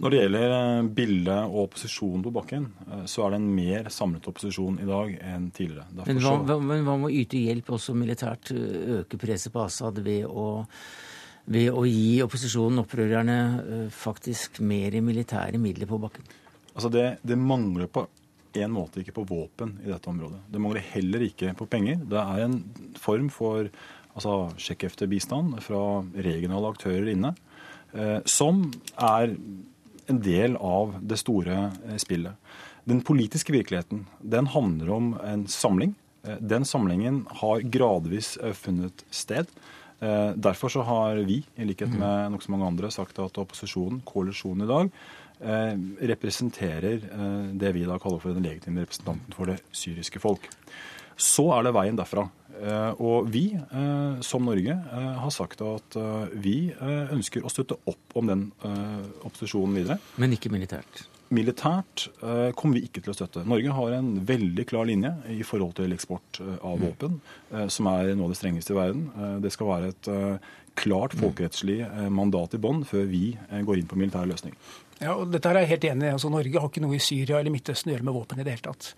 Når det gjelder eh, bildet og opposisjonen på bakken, eh, så er det en mer samlet opposisjon i dag enn tidligere. Men hva, hva, men hva må yte hjelp også militært, øke presset på Assad ved å ved å gi opposisjonen, opprørerne, eh, faktisk mer militære midler på bakken? Altså det, det mangler på en måte ikke på våpen i dette området. Det mangler heller ikke på penger. Det er en form for altså, sjekk-efter-bistand fra regionale aktører inne, eh, som er en del av det store eh, spillet. Den politiske virkeligheten den handler om en samling. Eh, den samlingen har gradvis funnet sted. Eh, derfor så har vi, i likhet med nokså mange andre, sagt at opposisjonen, koalisjonen i dag, eh, representerer eh, det vi da kaller for den legitime representanten for det syriske folk. Så er det veien derfra. Og vi, som Norge, har sagt at vi ønsker å støtte opp om den opposisjonen videre. Men ikke militært? Militært eh, kommer vi ikke til å støtte. Norge har en veldig klar linje i forhold til eksport eh, av mm. våpen, eh, som er noe av det strengeste i verden. Det skal være et klart mm. folkerettslig mandat i bånn før vi går inn på militær løsning. Ja, og dette er jeg helt enig i. Altså, Norge har ikke noe i Syria eller Midtøsten å gjøre med våpen i det hele tatt.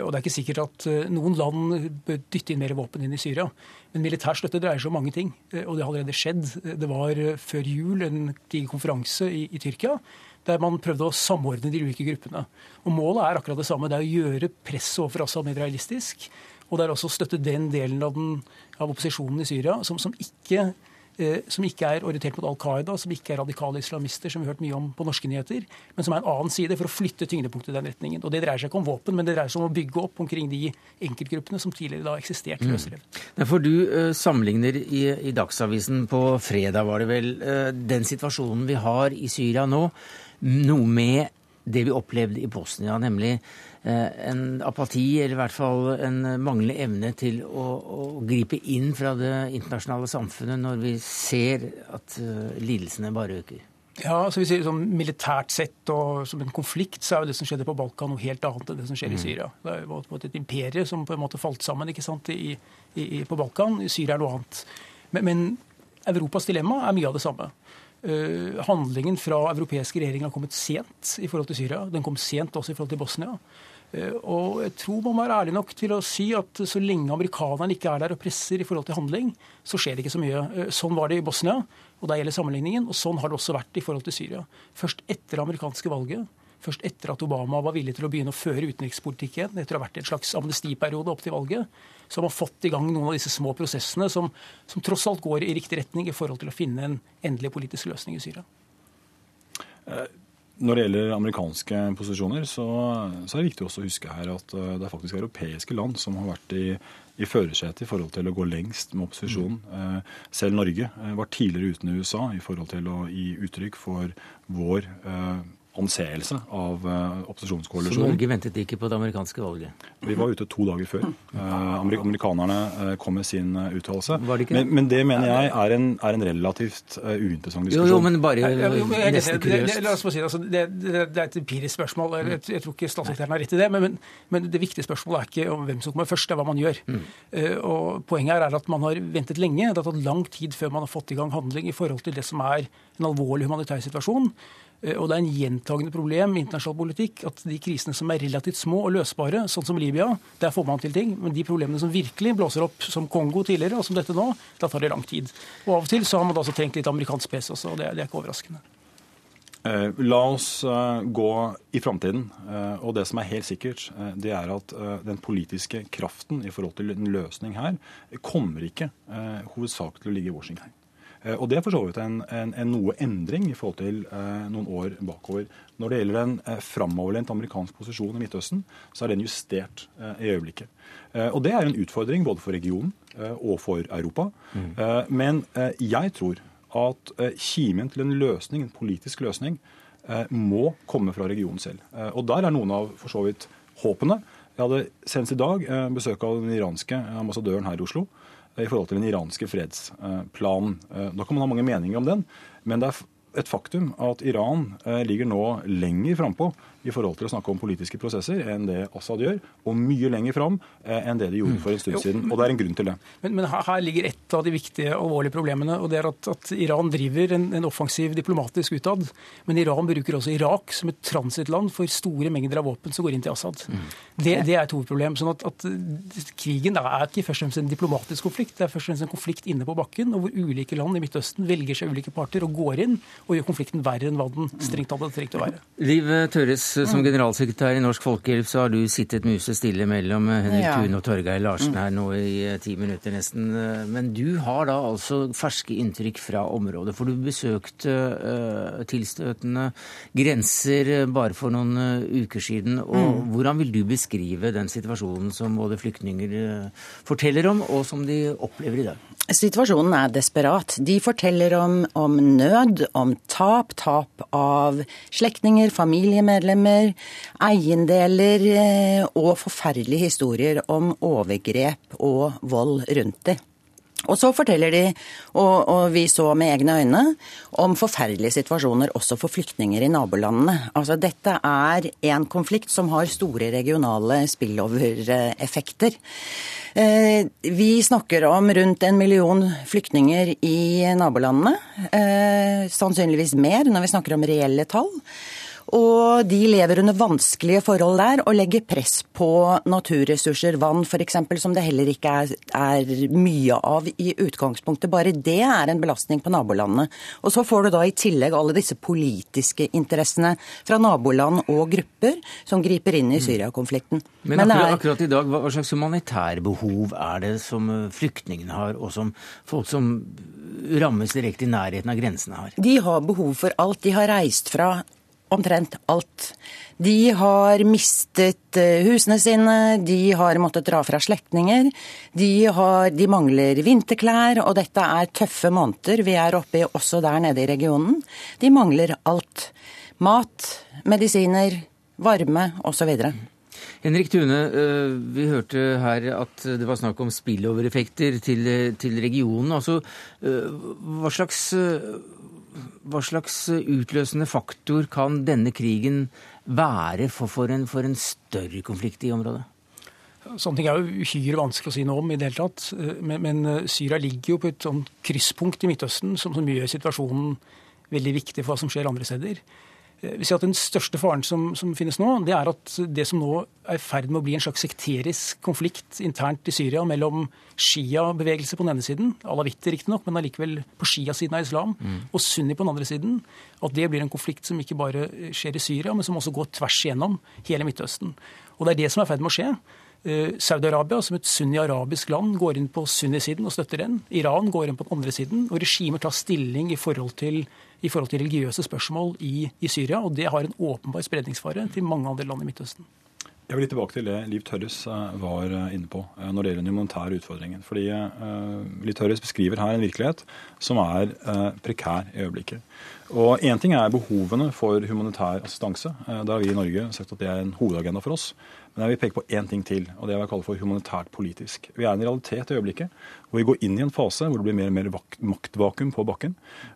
Og det er ikke sikkert at noen land bør dytte inn mer våpen inn i Syria. Men militær støtte dreier seg om mange ting, og det har allerede skjedd. Det var før jul en diger konferanse i, i Tyrkia der man prøvde å samordne de ulike gruppene. Og Målet er akkurat det samme. Det er å gjøre presset overfor Assad mer realistisk. Og det er også å støtte den delen av, den, av opposisjonen i Syria som, som ikke Eh, som ikke er orientert mot Al Qaida, som ikke er radikale islamister, som vi har hørt mye om på norske nyheter, men som er en annen side for å flytte tyngdepunktet i den retningen. Og Det dreier seg ikke om våpen, men det dreier seg om å bygge opp omkring de enkeltgruppene som tidligere da eksisterte løsrevet. Mm. For du eh, sammenligner i, i, Dagsavisen på fredag, var det vel, eh, den situasjonen vi har i Syria nå, noe med det vi opplevde i Bosnia, nemlig Eh, en apati, eller i hvert fall en manglende evne til å, å, gripe inn fra det internasjonale samfunnet når vi ser at uh, lidelsene bare øker? Ja, så vi sier sånn Militært sett og som en konflikt, så er jo det som skjedde på Balkan noe helt annet enn det som skjer mm. i Syria. Det er jo et imperie som på en måte falt sammen ikke sant, i, i, på Balkan. I Syria er noe annet. Men, men Europas dilemma er mye av det samme. Uh, handlingen fra europeiske regjeringer har kommet sent i forhold til Syria. Den kom sent også i forhold til Bosnia. Eh, og jeg tror man må være ærlig nok til å si at så lenge amerikanerne ikke er der og presser i forhold til handling, så skjer det ikke så mye. Eh, sånn var det i Bosnia, og der gjelder sammenligningen. Og sånn har det også vært i forhold til Syria. Først etter det amerikanske valget, først etter at Obama var villig til å begynne å føre utenrikspolitikk igjen, etter å ha vært i en slags amnestiperiode opp til valget, så har fått i gang noen av disse små prosessene som, som tross alt går i riktig retning i forhold til å finne en endelig politisk løsning i Syria. Uh når det gjelder amerikanske posisjoner, så, så, er det viktig også å huske her at eh, det er faktisk europeiske land som har vært i, i førersetet i forhold til å gå lengst med opposisjonen. Mm. Selv Norge eh, var tidligere uten USA i forhold til å gi uttrykk for vår anseelse av uh, opposisjonskoalisjonen. Så Norge ventet ikke på det amerikanske valget? Vi var ute to dager før. Uh, amerikanerne uh, kom med sin uttalelse. Men, men, det mener jeg er en, er en relativt uinteressant diskusjon. Jo, jo, men bare nesten kuriøst. La oss si altså, det, det, det, er et empirisk spørsmål. Jeg, jeg, tror ikke statssekretæren har rett i det. Men, men, det viktige spørsmålet er ikke om hvem som kommer først, det er hva man gjør. Mm. og Poenget her er at man har ventet lenge. Det har tatt lang tid før man har fått i gang handling i forhold til det som er en alvorlig humanitær situasjon. Eh, og det er en gjentagende problem i internasjonal politikk at de krisene som er relativt små og løsbare, sånn som Libya, der får man til ting. Men de problemene som virkelig blåser opp, som Kongo tidligere, og som dette nå, da tar det lang tid. Og av og til så har man da også trengt litt amerikansk pes også, og det, det er ikke overraskende. Eh, la oss uh, gå i framtiden. Og det som er helt sikkert, det er at den politiske kraften i forhold til en løsning her kommer ikke hovedsakelig til å ligge i Washington. Eh, og Det er for så vidt en, en, en, noe endring i forhold til eh, noen år bakover. Når det gjelder en eh, framoverlent amerikansk posisjon i Midtøsten, så er den justert i øyeblikket. Eh, og Det er en utfordring både for regionen og for Europa. Mm. Eh, men jeg tror at kimen til en løsning, en politisk løsning må komme fra regionen selv. Og Der er noen av for så vidt håpene. Jeg hadde senest i dag besøk av den iranske ambassadøren her i Oslo i forhold til den iranske fredsplanen. Eh, da kan man ha mange meninger om den, men det er et faktum at Iran eh, ligger nå lenger frampå i forhold til å snakke om politiske prosesser enn det Assad gjør, og mye lenger fram eh, enn det de gjorde for en stund siden. Og det er en grunn til det. Men, men her, ligger et av de viktige, alvorlige problemene, og det er at, at Iran driver en, en, offensiv diplomatisk utad. Men Iran bruker også Irak som et transittland for store mengder av våpen som går inn til Assad. Mm. Det, det, er et hovedproblem. sånn at, at, krigen er ikke først og fremst en diplomatisk konflikt, det er først og fremst en konflikt inne på bakken, og hvor ulike land i Midtøsten velger seg ulike parter og går inn og gjør konflikten verre enn hva den strengt tatt hadde trengt å være. Liv Tørres, som mm. generalsekretær i Norsk Folkehjelp, så har du sittet musestille mellom Henrik ja. Thune og Torgeir Larsen her nå i eh, ti minutter nesten. Men du har da altså ferske inntrykk fra området, for du besøkte uh, tilstøtende grenser bare for noen uker siden. Og mm. hvordan vil du beskrive den situasjonen som både flyktninger forteller om, og som de opplever i dag? Situasjonen er desperat. De forteller om, om nød, om tap, tap av slektninger, familiemedlemmer, eiendeler eh, og forferdelige historier om overgrep og vold rundt dem. Og så forteller de, og, og, vi så med egne øyne, om forferdelige situasjoner også for flyktninger i nabolandene. Altså dette er en konflikt som har store regionale spillover-effekter. Eh, vi snakker om rundt en million flyktninger i nabolandene. Eh, sannsynligvis mer når vi snakker om reelle tall. Og de lever under vanskelige forhold der og legger press på naturressurser, vann f.eks., som det heller ikke er, er, mye av i utgangspunktet. Bare det er en belastning på nabolandene. Og så får du da i tillegg alle disse politiske interessene fra naboland og grupper som griper inn i mm. Syria-konflikten. Men, Men akkurat, er... akkurat, i dag, hva slags humanitære behov er det som flyktningene har, og som folk som rammes direkte i nærheten av grensene har? De har behov for alt. De har reist fra omtrent alt. De har mistet eh, husene sine, de har måttet dra fra slektninger. De, de, mangler vinterklær, og dette er tøffe måneder vi er oppe i også der nede i regionen. De mangler alt. Mat, medisiner, varme osv. Henrik Tune, eh, vi hørte her at det var snakk om spillovereffekter til, til regionen. Altså, eh, hva slags hva slags utløsende faktor kan denne krigen være for, for, en, for en større konflikt i området? Sånne ting er jo uhyre vanskelig å si noe om i det hele tatt. Men, men eh, Syria ligger jo på et sånn krysspunkt i Midtøsten som, som gjør situasjonen veldig viktig for hva som skjer andre steder. Eh, vi ser at Den største faren som, som, finnes nå, det er at det som nå er i ferd med å bli en slags sekterisk konflikt internt i Syria mellom Shia-bevegelse på den ene siden, alawitter riktignok, men allikevel på Shia-siden av islam, mm. og Sunni på den andre siden, at det blir en konflikt som ikke bare skjer i Syria, men som også går tvers igjennom hele Midtøsten. Og Det er det som er i ferd med å skje. Eh, Saudi-Arabia, som et sunni-arabisk land, går inn på sunni-siden og støtter den. Iran går inn på den andre siden. Og regimer tar stilling i forhold til i forhold til religiøse spørsmål i, i Syria. Og det har en åpenbar spredningsfare til mange andre land i Midtøsten. Jeg vil litt tilbake til det Liv Tørres eh, var eh, inne på eh, når det gjelder den humanitære utfordringen. Fordi Liv Tørres beskriver her en virkelighet som er prekær i øyeblikket. Og Én ting er behovene for humanitær assistanse. Der har vi i Norge sagt at det er en hovedagenda for oss. Men jeg vil peke på én ting til, og det er hva jeg kaller for humanitært politisk. Vi er i en realitet i øyeblikket hvor vi går inn i en fase hvor det blir mer og mer maktvakuum på bakken.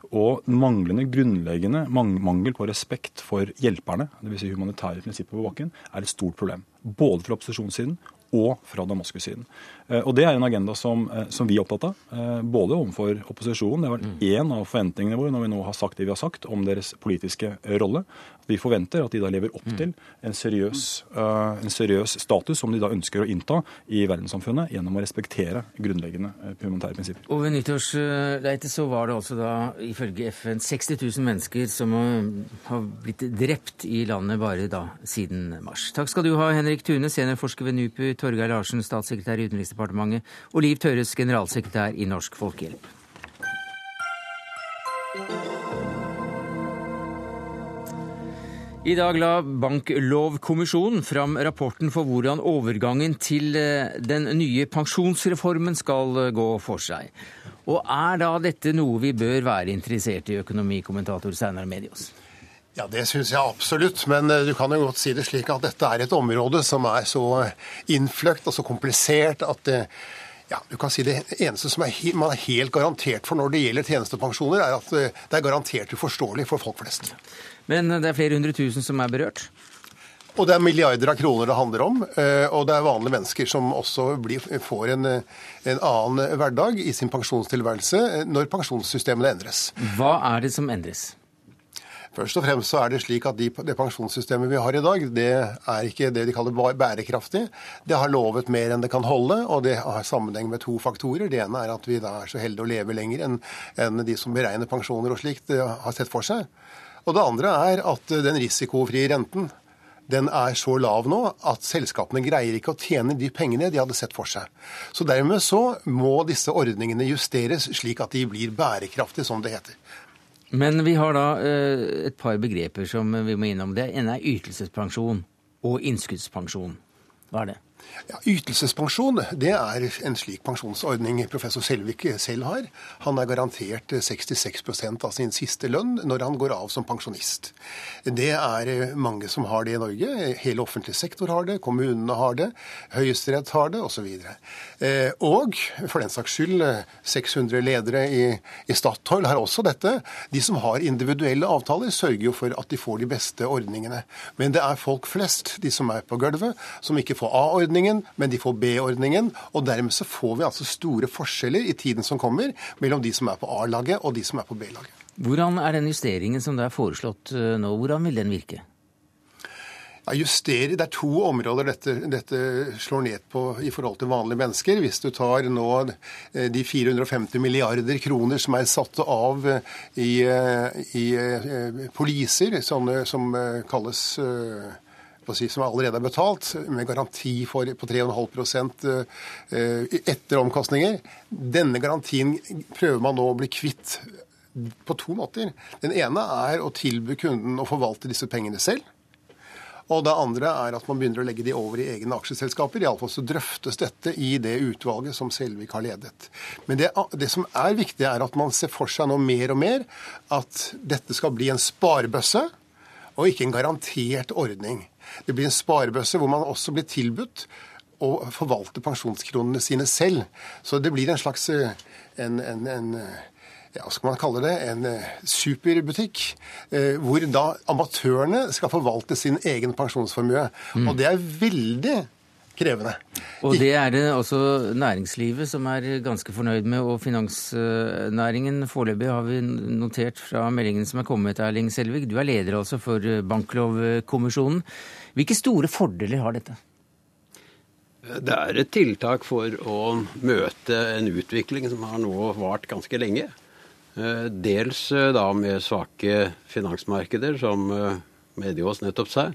Og manglende grunnleggende mangel på respekt for hjelperne, dvs. Si humanitære prinsipper på bakken, er et stort problem. Både fra opposisjonssiden og fra Damaskus-siden. Eh, og Det er en agenda som, eh, som, vi er opptatt av, eh, både overfor opposisjonen. Det har vært én mm. av forventningene våre når vi nå har sagt det vi har sagt om deres politiske rolle. Vi forventer at de da lever opp mm. til en seriøs, en seriøs status som de da ønsker å innta i verdenssamfunnet gjennom å respektere grunnleggende humanitære prinsipper. Og Ved nyttårsleite så var det altså da ifølge FN 60 000 mennesker som har blitt drept i landet bare da siden mars. Takk skal du ha, Henrik Tune, seniorforsker ved NUPU, Torgeir Larsen, statssekretær i Utenriksdepartementet, og Liv Tørres, generalsekretær i Norsk Folkehjelp. I dag la Banklovkommisjonen fram rapporten for hvordan overgangen til eh, den nye pensjonsreformen skal eh, gå for seg. Og er da dette noe vi bør være interessert i, økonomikommentator Steinar Medios? Ja, Det syns jeg absolutt. Men eh, du kan jo godt si det slik at dette er et område som er så innfløkt og så komplisert at det, ja, du kan si Det eneste som er, man er helt garantert for når det gjelder tjenestepensjoner, er at eh, det er garantert uforståelig for folk flest. Men det er flere hundre tusen som er berørt? Og det er milliarder av kroner det handler om. Eh, og det er vanlige mennesker som også blir, får en, en, annen hverdag i sin pensjonstilværelse når pensjonssystemene endres. Hva er det som endres? Først og fremst så er det slik at de, det pensjonssystemet vi har i dag, det er ikke det de kaller bærekraftig. Det har lovet mer enn det kan holde, og det har sammenheng med to faktorer. Det ene er at vi da er så heldige å leve lenger enn, enn de som beregner pensjoner og slikt, eh, har sett for seg. Og det andre er at den risikofrie renten den er så lav nå at selskapene greier ikke å tjene de pengene de hadde sett for seg. Så dermed så må disse ordningene justeres slik at de blir bærekraftige, som det heter. Men vi har da eh, et par begreper som vi må innom. Det ene er ytelsespensjon og innskuddspensjon. Hva er det? Ja, Ytelsespensjon det er en slik pensjonsordning professor Selvik selv har. Han er garantert 66% av sin siste lønn når han går av som pensjonist. Det er mange som har det i Norge. Hele offentlig sektor har det, kommunene har det, Høyesterett har det osv. Og, og for den saks skyld 600 ledere i, i Statoil har også dette. De som har individuelle avtaler, sørger jo for at de får de beste ordningene. Men det er folk flest, de som er på gulvet, som ikke får A-ordningen, men de får B-ordningen. Og dermed så får vi altså store forskjeller i tiden som kommer mellom de som er på A-laget og de som er på B-laget. Hvordan er den justeringen som det er foreslått eh, nå, hvordan vil den virke? Ja, justere, Det er to områder dette, dette, slår ned på i forhold til vanlige mennesker. Hvis du tar nå eh, de 450 milliarder kroner som er satt av eh, i, i poliser, sånne som kalles som allerede er betalt, med garanti for, på 3,5% etter omkostninger. Denne garantien prøver man nå å bli kvitt på to måter. Den ene er å tilby kunden å forvalte disse pengene selv. Og det andre er at man begynner å legge de over i egne aksjeselskaper. Iallfall så drøftes dette i det utvalget som Selvik har ledet. Men det, det, som er viktig, er at man ser for seg nå mer og mer at dette skal bli en sparebøsse og ikke en garantert ordning. Det blir en sparebøsse hvor man også blir tilbudt å forvalte pensjonskronene sine selv. Så det blir en slags eh, en, en, en ja, skal man kalle det, en eh, superbutikk. Eh, hvor da amatørene skal forvalte sin egen pensjonsformue. Mm. Og det er veldig krevende. Og det er det også næringslivet som er ganske fornøyd med, og finansnæringen. Foreløpig har vi notert fra meldingen som er kommet, Erling Selvig. Du er leder altså for Banklovkommisjonen. Hvilke store fordeler har dette? Det er et tiltak for å møte en utvikling som har nå vart ganske lenge. Eh, dels eh, da med svake finansmarkeder, som Mediås nettopp sa,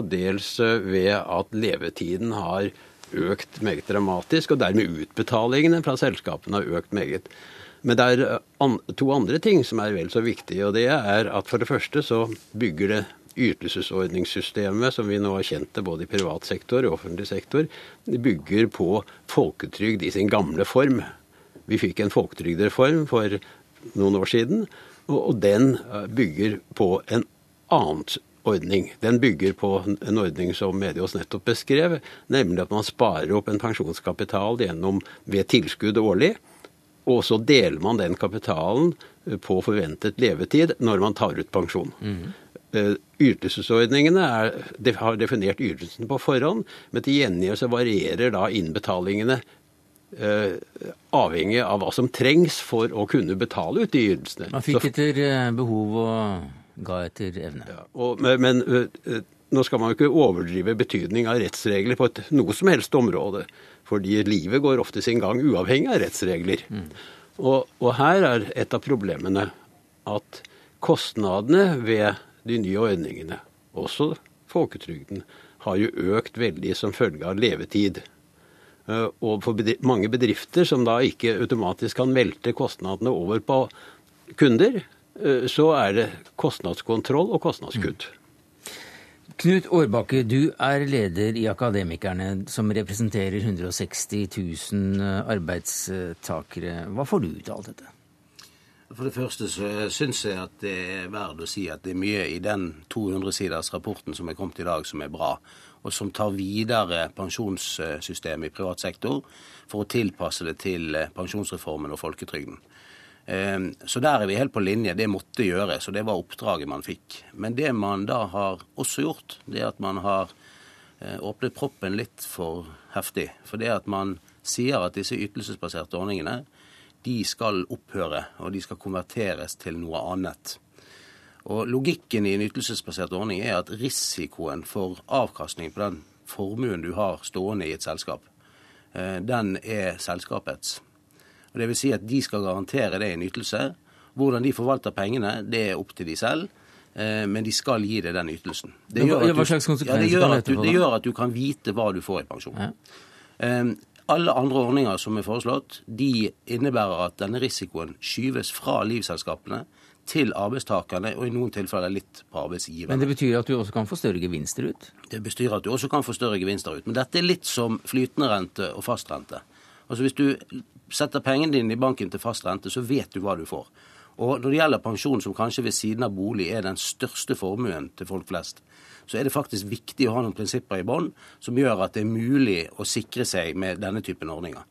og dels ved at levetiden har økt meget dramatisk, og dermed utbetalingene fra selskapene har økt meget. Men det er to andre ting som er vel så viktige, og det er at for det første så bygger det ytelsesordningssystemet som vi nå har kjent det både i privat sektor og offentlig sektor, bygger på folketrygd i sin gamle form. Vi fikk en folketrygdreform for noen år siden. Og, den eh, bygger på en annen ordning. Den bygger på en ordning som Medios nettopp beskrev, nemlig at man sparer opp en pensjonskapital gjennom ved tilskudd årlig. Og så deler man den kapitalen eh, på forventet levetid når man tar ut pensjon. Mm. Ytelsesordningene er, har definert ytelsen på forhånd, men til gjengjeld så varierer da innbetalingene Eh, avhengig av hva som trengs for å kunne betale ut de ytelsene. Man fikk etter eh, behov og ga etter evne. Ja, og, men, men eh, nå skal man jo ikke overdrive betydning av rettsregler på et noe som helst område. Fordi livet går ofte sin gang uavhengig av rettsregler. Mm. Og, og, her er et av problemene at kostnadene ved de nye ordningene, også folketrygden, har jo økt veldig som følge av levetid. Eh, og for mange bedrifter som da ikke automatisk kan velte kostnadene over på kunder, så er det kostnadskontroll og kostnadskutt. Mm. Knut Årbakke, du er leder i Akademikerne, som representerer 160 000 eh, arbeidstakere. Hva får du ut av alt dette? For det første så syns jeg at det er verdt å si at det er mye i den 200-siders rapporten som er kommet i dag, som er bra og som tar videre pensjonssystemet i privat sektor for å tilpasse det til eh, pensjonsreformen og folketrygden. Eh, så der er vi helt på linje. Det måtte gjøres, og det var oppdraget man fikk. Men det man da har også gjort, det er at man har eh, åpnet proppen litt for heftig. For det at man sier at disse ytelsesbaserte ordningene de skal opphøre, og de skal konverteres til noe annet. Og Logikken i en ytelsesbasert ordning er at risikoen for avkastning på den formuen du har stående i et selskap, eh, den er selskapets. Og det vil si at de skal garantere det en ytelse. Hvordan de forvalter pengene, det er opp til de selv. Eh, men de skal gi deg den ytelsen. Det gjør, du, ja, det, gjør du, det gjør, at du, kan vite hva du får i pensjon. Um, alle andre ordninger som er foreslått, de innebærer at denne risikoen skyves fra livselskapene til arbeidstakerne, og i noen tilfeller litt på arbeidsgiverne. Men det betyr at du også kan få større gevinster ut? Det betyr at du også kan få større gevinster ut. Men dette er litt som flytende rente og fastrente. Altså Hvis du setter pengene dine i banken til fast rente, så vet du hva du får. Og når det gjelder pensjon, som kanskje ved siden av bolig er den største formuen til folk flest, så er det faktisk viktig å ha noen prinsipper i bånn som gjør at det er mulig å sikre seg med denne typen ordninger.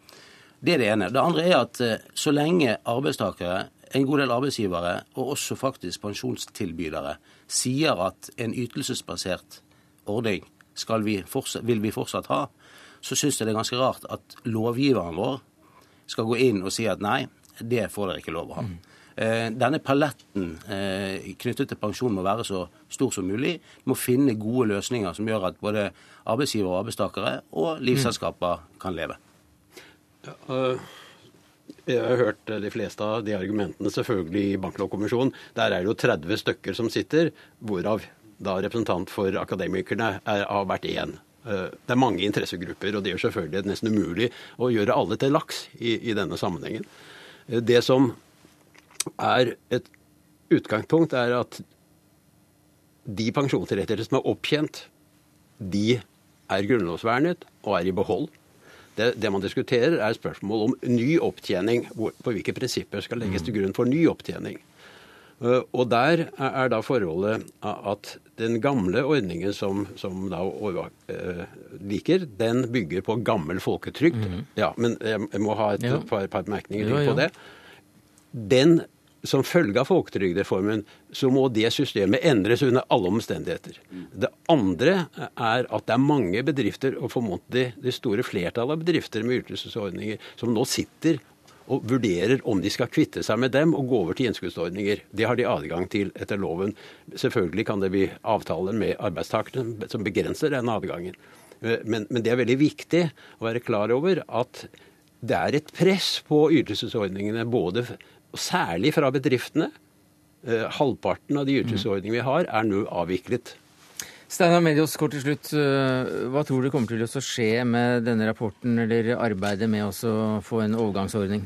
Det er det ene. Det andre er at eh, så lenge arbeidstakere en god del arbeidsgivere, og også faktisk pensjonstilbydere, sier at en ytelsesbasert ordning vi fortsatt, vil vi fortsatt ha, så syns jeg det er ganske rart at lovgiveren vår skal gå inn og si at nei, det får dere ikke lov å ha. Mm. Eh, denne paletten eh, knyttet til pensjon må være så stor som mulig. Vi må finne gode løsninger som gjør at både arbeidsgiver og arbeidstakere og livsselskaper kan leve. Ja, uh... Jeg har hørt de fleste av de argumentene selvfølgelig i Banklovkommisjonen. Der er det jo 30 stykker som sitter, hvorav da representant for akademikerne er, har vært én. Det er mange interessegrupper, og det gjør selvfølgelig nesten umulig å gjøre alle til laks i, i denne sammenhengen. Det som er et utgangspunkt, er at de pensjonsrettigheter som er opptjent, de er grunnlovsvernet og er i behold. Det, det, man diskuterer, er spørsmål om ny opptjening. På hvilke prinsipper skal legges til grunn for ny opptjening. Uh, og der er da forholdet at den gamle ordningen som, som da uh, liker, den bygger på gammel folketrygd. Mm -hmm. Ja, men jeg, må ha et ja. par, par bemerkninger ja. på det. Den som følge av folketrygdreformen så må det systemet endres under alle omstendigheter. Det andre er at det er mange bedrifter, og formodentlig det store flertallet av bedrifter med ytelsesordninger, som nå sitter og vurderer om de skal kvitte seg med dem og gå over til innskuddsordninger. Det har de adgang til etter loven. Selvfølgelig kan det bli avtaler med arbeidstakerne som begrenser den adgangen. Men, men det er veldig viktig å være klar over at det er et press på ytelsesordningene både særlig fra bedriftene. Eh, halvparten av de ytelsesordningene vi har, er nå avviklet. Steinar Medios, kort til slutt. Eh, hva tror du kommer til å skje med denne rapporten eller arbeidet med å få en overgangsordning?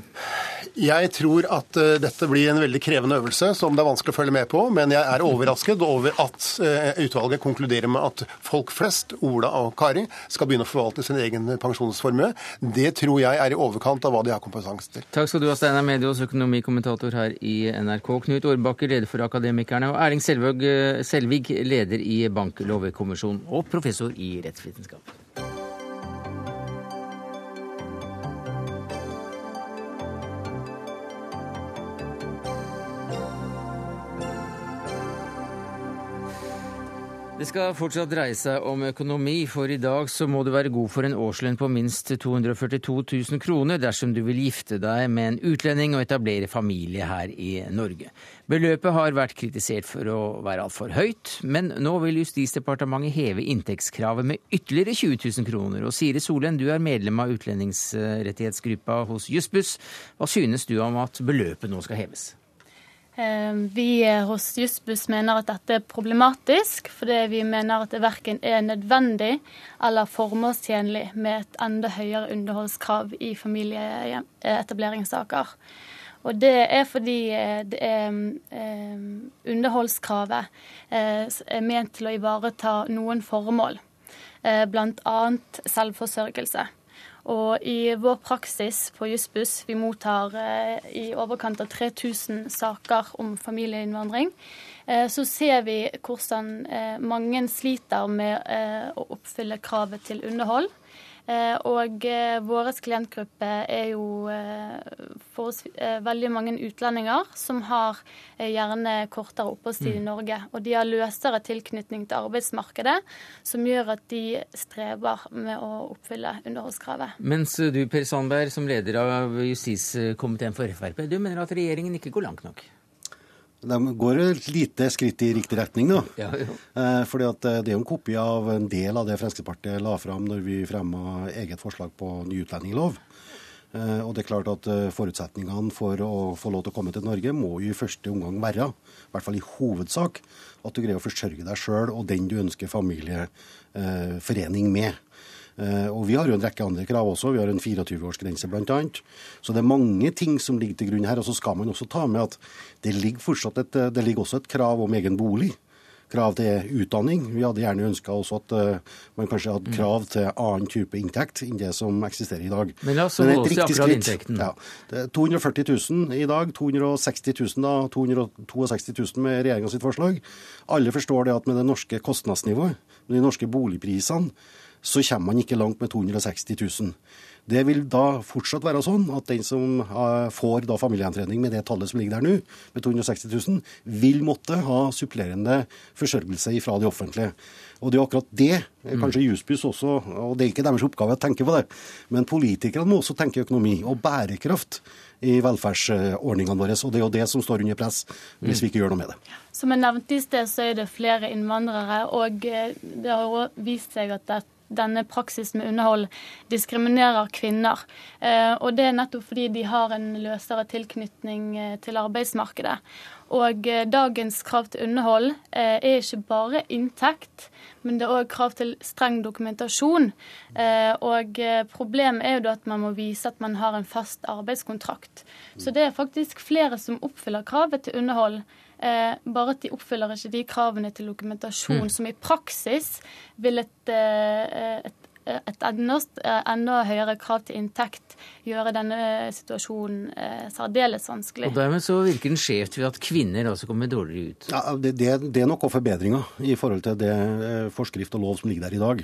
Jeg tror at uh, dette blir en veldig krevende øvelse som det er vanskelig å følge med på. Men jeg er overrasket over at uh, utvalget konkluderer med at folk flest, Ola og Kari, skal begynne å forvalte sin egen pensjonsformue. Det tror jeg er i overkant av hva de har kompetanse til. Takk skal du ha, Steinar Medios, økonomikommentator her i NRK. Knut Årbakke, leder for Akademikerne, og Erling Selvig, Selvig leder i Banklovkommisjonen og professor i rettsvitenskap. Det skal fortsatt dreie seg om økonomi, for i dag så må du være god for en årslønn på minst 242 000 kroner dersom du vil gifte deg med en utlending og etablere familie her i Norge. Beløpet har vært kritisert for å være altfor høyt, men nå vil Justisdepartementet heve inntektskravet med ytterligere 20 000 kroner. Og Siri Solen, du er medlem av utlendingsrettighetsgruppa hos Jussbuss. Hva synes du om at beløpet nå skal heves? Eh, vi hos Jussbuss mener at dette er problematisk, fordi vi mener at det verken er nødvendig eller formålstjenlig med et enda høyere underholdskrav i familieetableringssaker. Og det er fordi eh, det er, eh, underholdskravet er ment til å ivareta noen formål, bl.a. selvforsørgelse. Og i vår praksis på Jussbuss, vi mottar eh, i overkant av 3000 saker om familieinnvandring, eh, så ser vi hvordan eh, mange sliter med å oppfylle kravet til underhold. Eh, og eh, vår klientgruppe er jo for oss veldig mange utlendinger som har gjerne kortere oppholdstid i mm. Norge. Og de har løsere tilknytning til arbeidsmarkedet, som gjør at de strever med å oppfylle underholdskravet. Mens du Per Sandberg, som leder av justiskomiteen for Frp, du mener at regjeringen ikke går langt nok? De går et lite skritt i riktig retning, da. Ja, eh, fordi at eh, Det er jo en kopi av en del av det Fremskrittspartiet la fram når vi fremma eget forslag på ny utlendingslov. Eh, og det er klart at Forutsetningene for å få lov til å komme til Norge må jo i første omgang være, i hvert fall i hovedsak, at du greier å forsørge deg sjøl og den du ønsker familieforening med. Eh, og vi har jo en rekke andre krav også. Vi har en 24-årsgrense bl.a. Så det er mange ting som ligger til grunn her. Og så skal man også ta med at det ligger et, det ligger også et krav om egen bolig krav til utdanning. Vi hadde gjerne ønska også at uh, man kanskje hadde krav til annen type inntekt enn det som eksisterer i dag. Men la oss holde oss akkurat inntekten. Ja, 240 000 i dag, 260 000 da, 262 000 med regjeringa sitt forslag. Alle forstår det at med det norske kostnadsnivået, med de norske boligprisene, så kommer man ikke langt med 260 000. Det vil da fortsatt være sånn at den som får da familiegjenforening med det tallet som ligger der nå, med 260 000, vil måtte ha supplerende forsørgelse fra det offentlige. Og det er akkurat det, Mm. kanskje Jussbuss også, og det er ikke deres oppgave å tenke på det, men politikerne må også tenke økonomi og bærekraft i velferdsordningene våre. Og det er jo det som står under press hvis vi ikke gjør noe med det. Som jeg nevnte i sted, så er det flere innvandrere, og eh, det har vist seg at det denne praksisen med underhold diskriminerer kvinner. Eh, og det er nettopp fordi de har en løsere tilknytning eh, til arbeidsmarkedet. Og eh, dagens krav til underhold er ikke bare inntekt, men det er òg krav til streng dokumentasjon. Og problemet er jo at man må vise at man har en fast arbeidskontrakt. Så det er faktisk flere som oppfyller kravet til underhold. Eh, bare at de oppfyller ikke de kravene til dokumentasjon, Mm. som i praksis vil et, eh, et, et enda, enda, høyere krav til inntekt gjøre denne situasjonen eh, særdeles vanskelig. Og dermed så virker den skjevt ved at kvinner også kommer dårligere ut. Ja, det, det, det er noen forbedringer i forhold til det eh, forskrift og lov som ligger der i dag.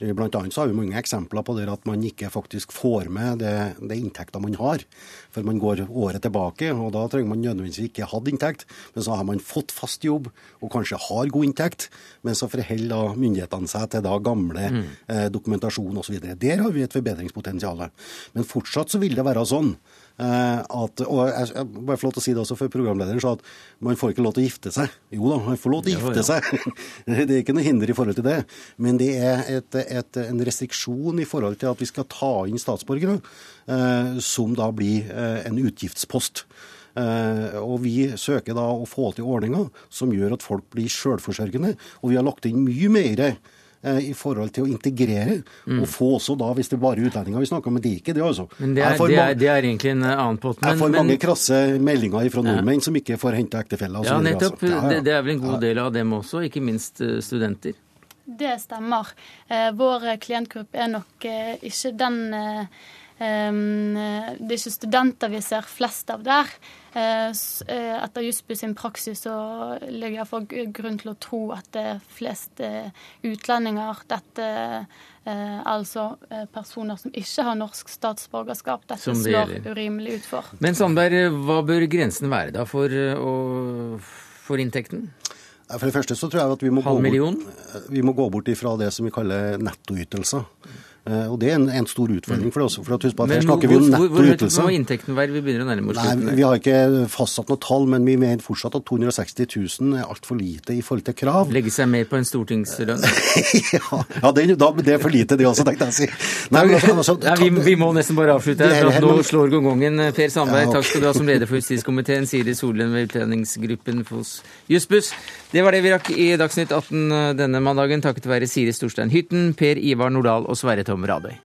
Eh, Blant annet så har vi mange eksempler på det at man ikke faktisk får med det, det inntekter man har. For man går året tilbake, og da trenger man nødvendigvis ikke hatt inntekt. Men så har man fått fast jobb og kanskje har god inntekt, men så forholder myndighetene seg til da gamle Mm. eh, dokumentasjon osv. Der har vi et forbedringspotensial. Men fortsatt så vil det være sånn eh, at og jeg, jeg, bare få lov til å si det også for programlederen sa at man får ikke lov til å gifte seg. Jo da, man får lov til å gifte seg. *laughs* det er ikke noe hinder i forhold til det. Men det er et, et, en restriksjon i forhold til at vi skal ta inn statsborgere eh, som da blir en utgiftspost. Eh, og Vi søker da å få til ordninger som gjør at folk blir selvforsørgende. Og vi har lagt inn mye mer eh, i forhold til å integrere, Mm. og få også da, hvis det er bare utlendinger vi snakker om, men det er ikke det, altså. Men det er, det er, det er egentlig en annen pott. jeg får Men, mange krasse meldinger fra nordmenn som ikke får hente ektefelle. ja, nettopp. altså. Ja, ja. Det, det er vel en god del av dem også, ikke minst eh, studenter. Det stemmer. Eh, vår klientgruppe er nok eh, ikke den eh, eh, Det er ikke studenter vi ser flest av der. Eh, eh, etter Jussby sin praksis så ligger jeg for grunn til å tro at det er flest eh, utlendinger. Dette eh, altså eh, personer som ikke har norsk statsborgerskap. Dette Som det slår gjelder. urimelig ut for. Men Sandberg, eh, hva bør grensen være da for, eh, å, for inntekten? For det første så tror jeg at vi må, gå bort, vi må gå bort ifra det som vi kaller nettoytelser. Eh, Og det er en, en stor utfordring for oss. For at husk på at her snakker vi om hvor, hvor, høyt må inntekten være? Vi begynner å nærme oss slutten. Vi har ikke fastsatt noe tall, men vi mener fortsatt at 260 000 er altfor lite i forhold til krav. Legge seg mer på en stortingslønn? *laughs* Ja, det, da, det er for lite det også, tenkte jeg å si. Nei, men altså, ta, ja, vi, vi må nesten bare avslutte her, er for nå slår gongongen. Per Sandberg, Ja, okay. takk skal du ha som leder for justiskomiteen. Siri Solund ved utlendingsgruppen hos Jussbuss. Det var det vi rakk i Dagsnytt 18 denne mandagen, takket være Siri Storstein Hytten, Per Ivar Nordahl og Sverre Tom Radøy.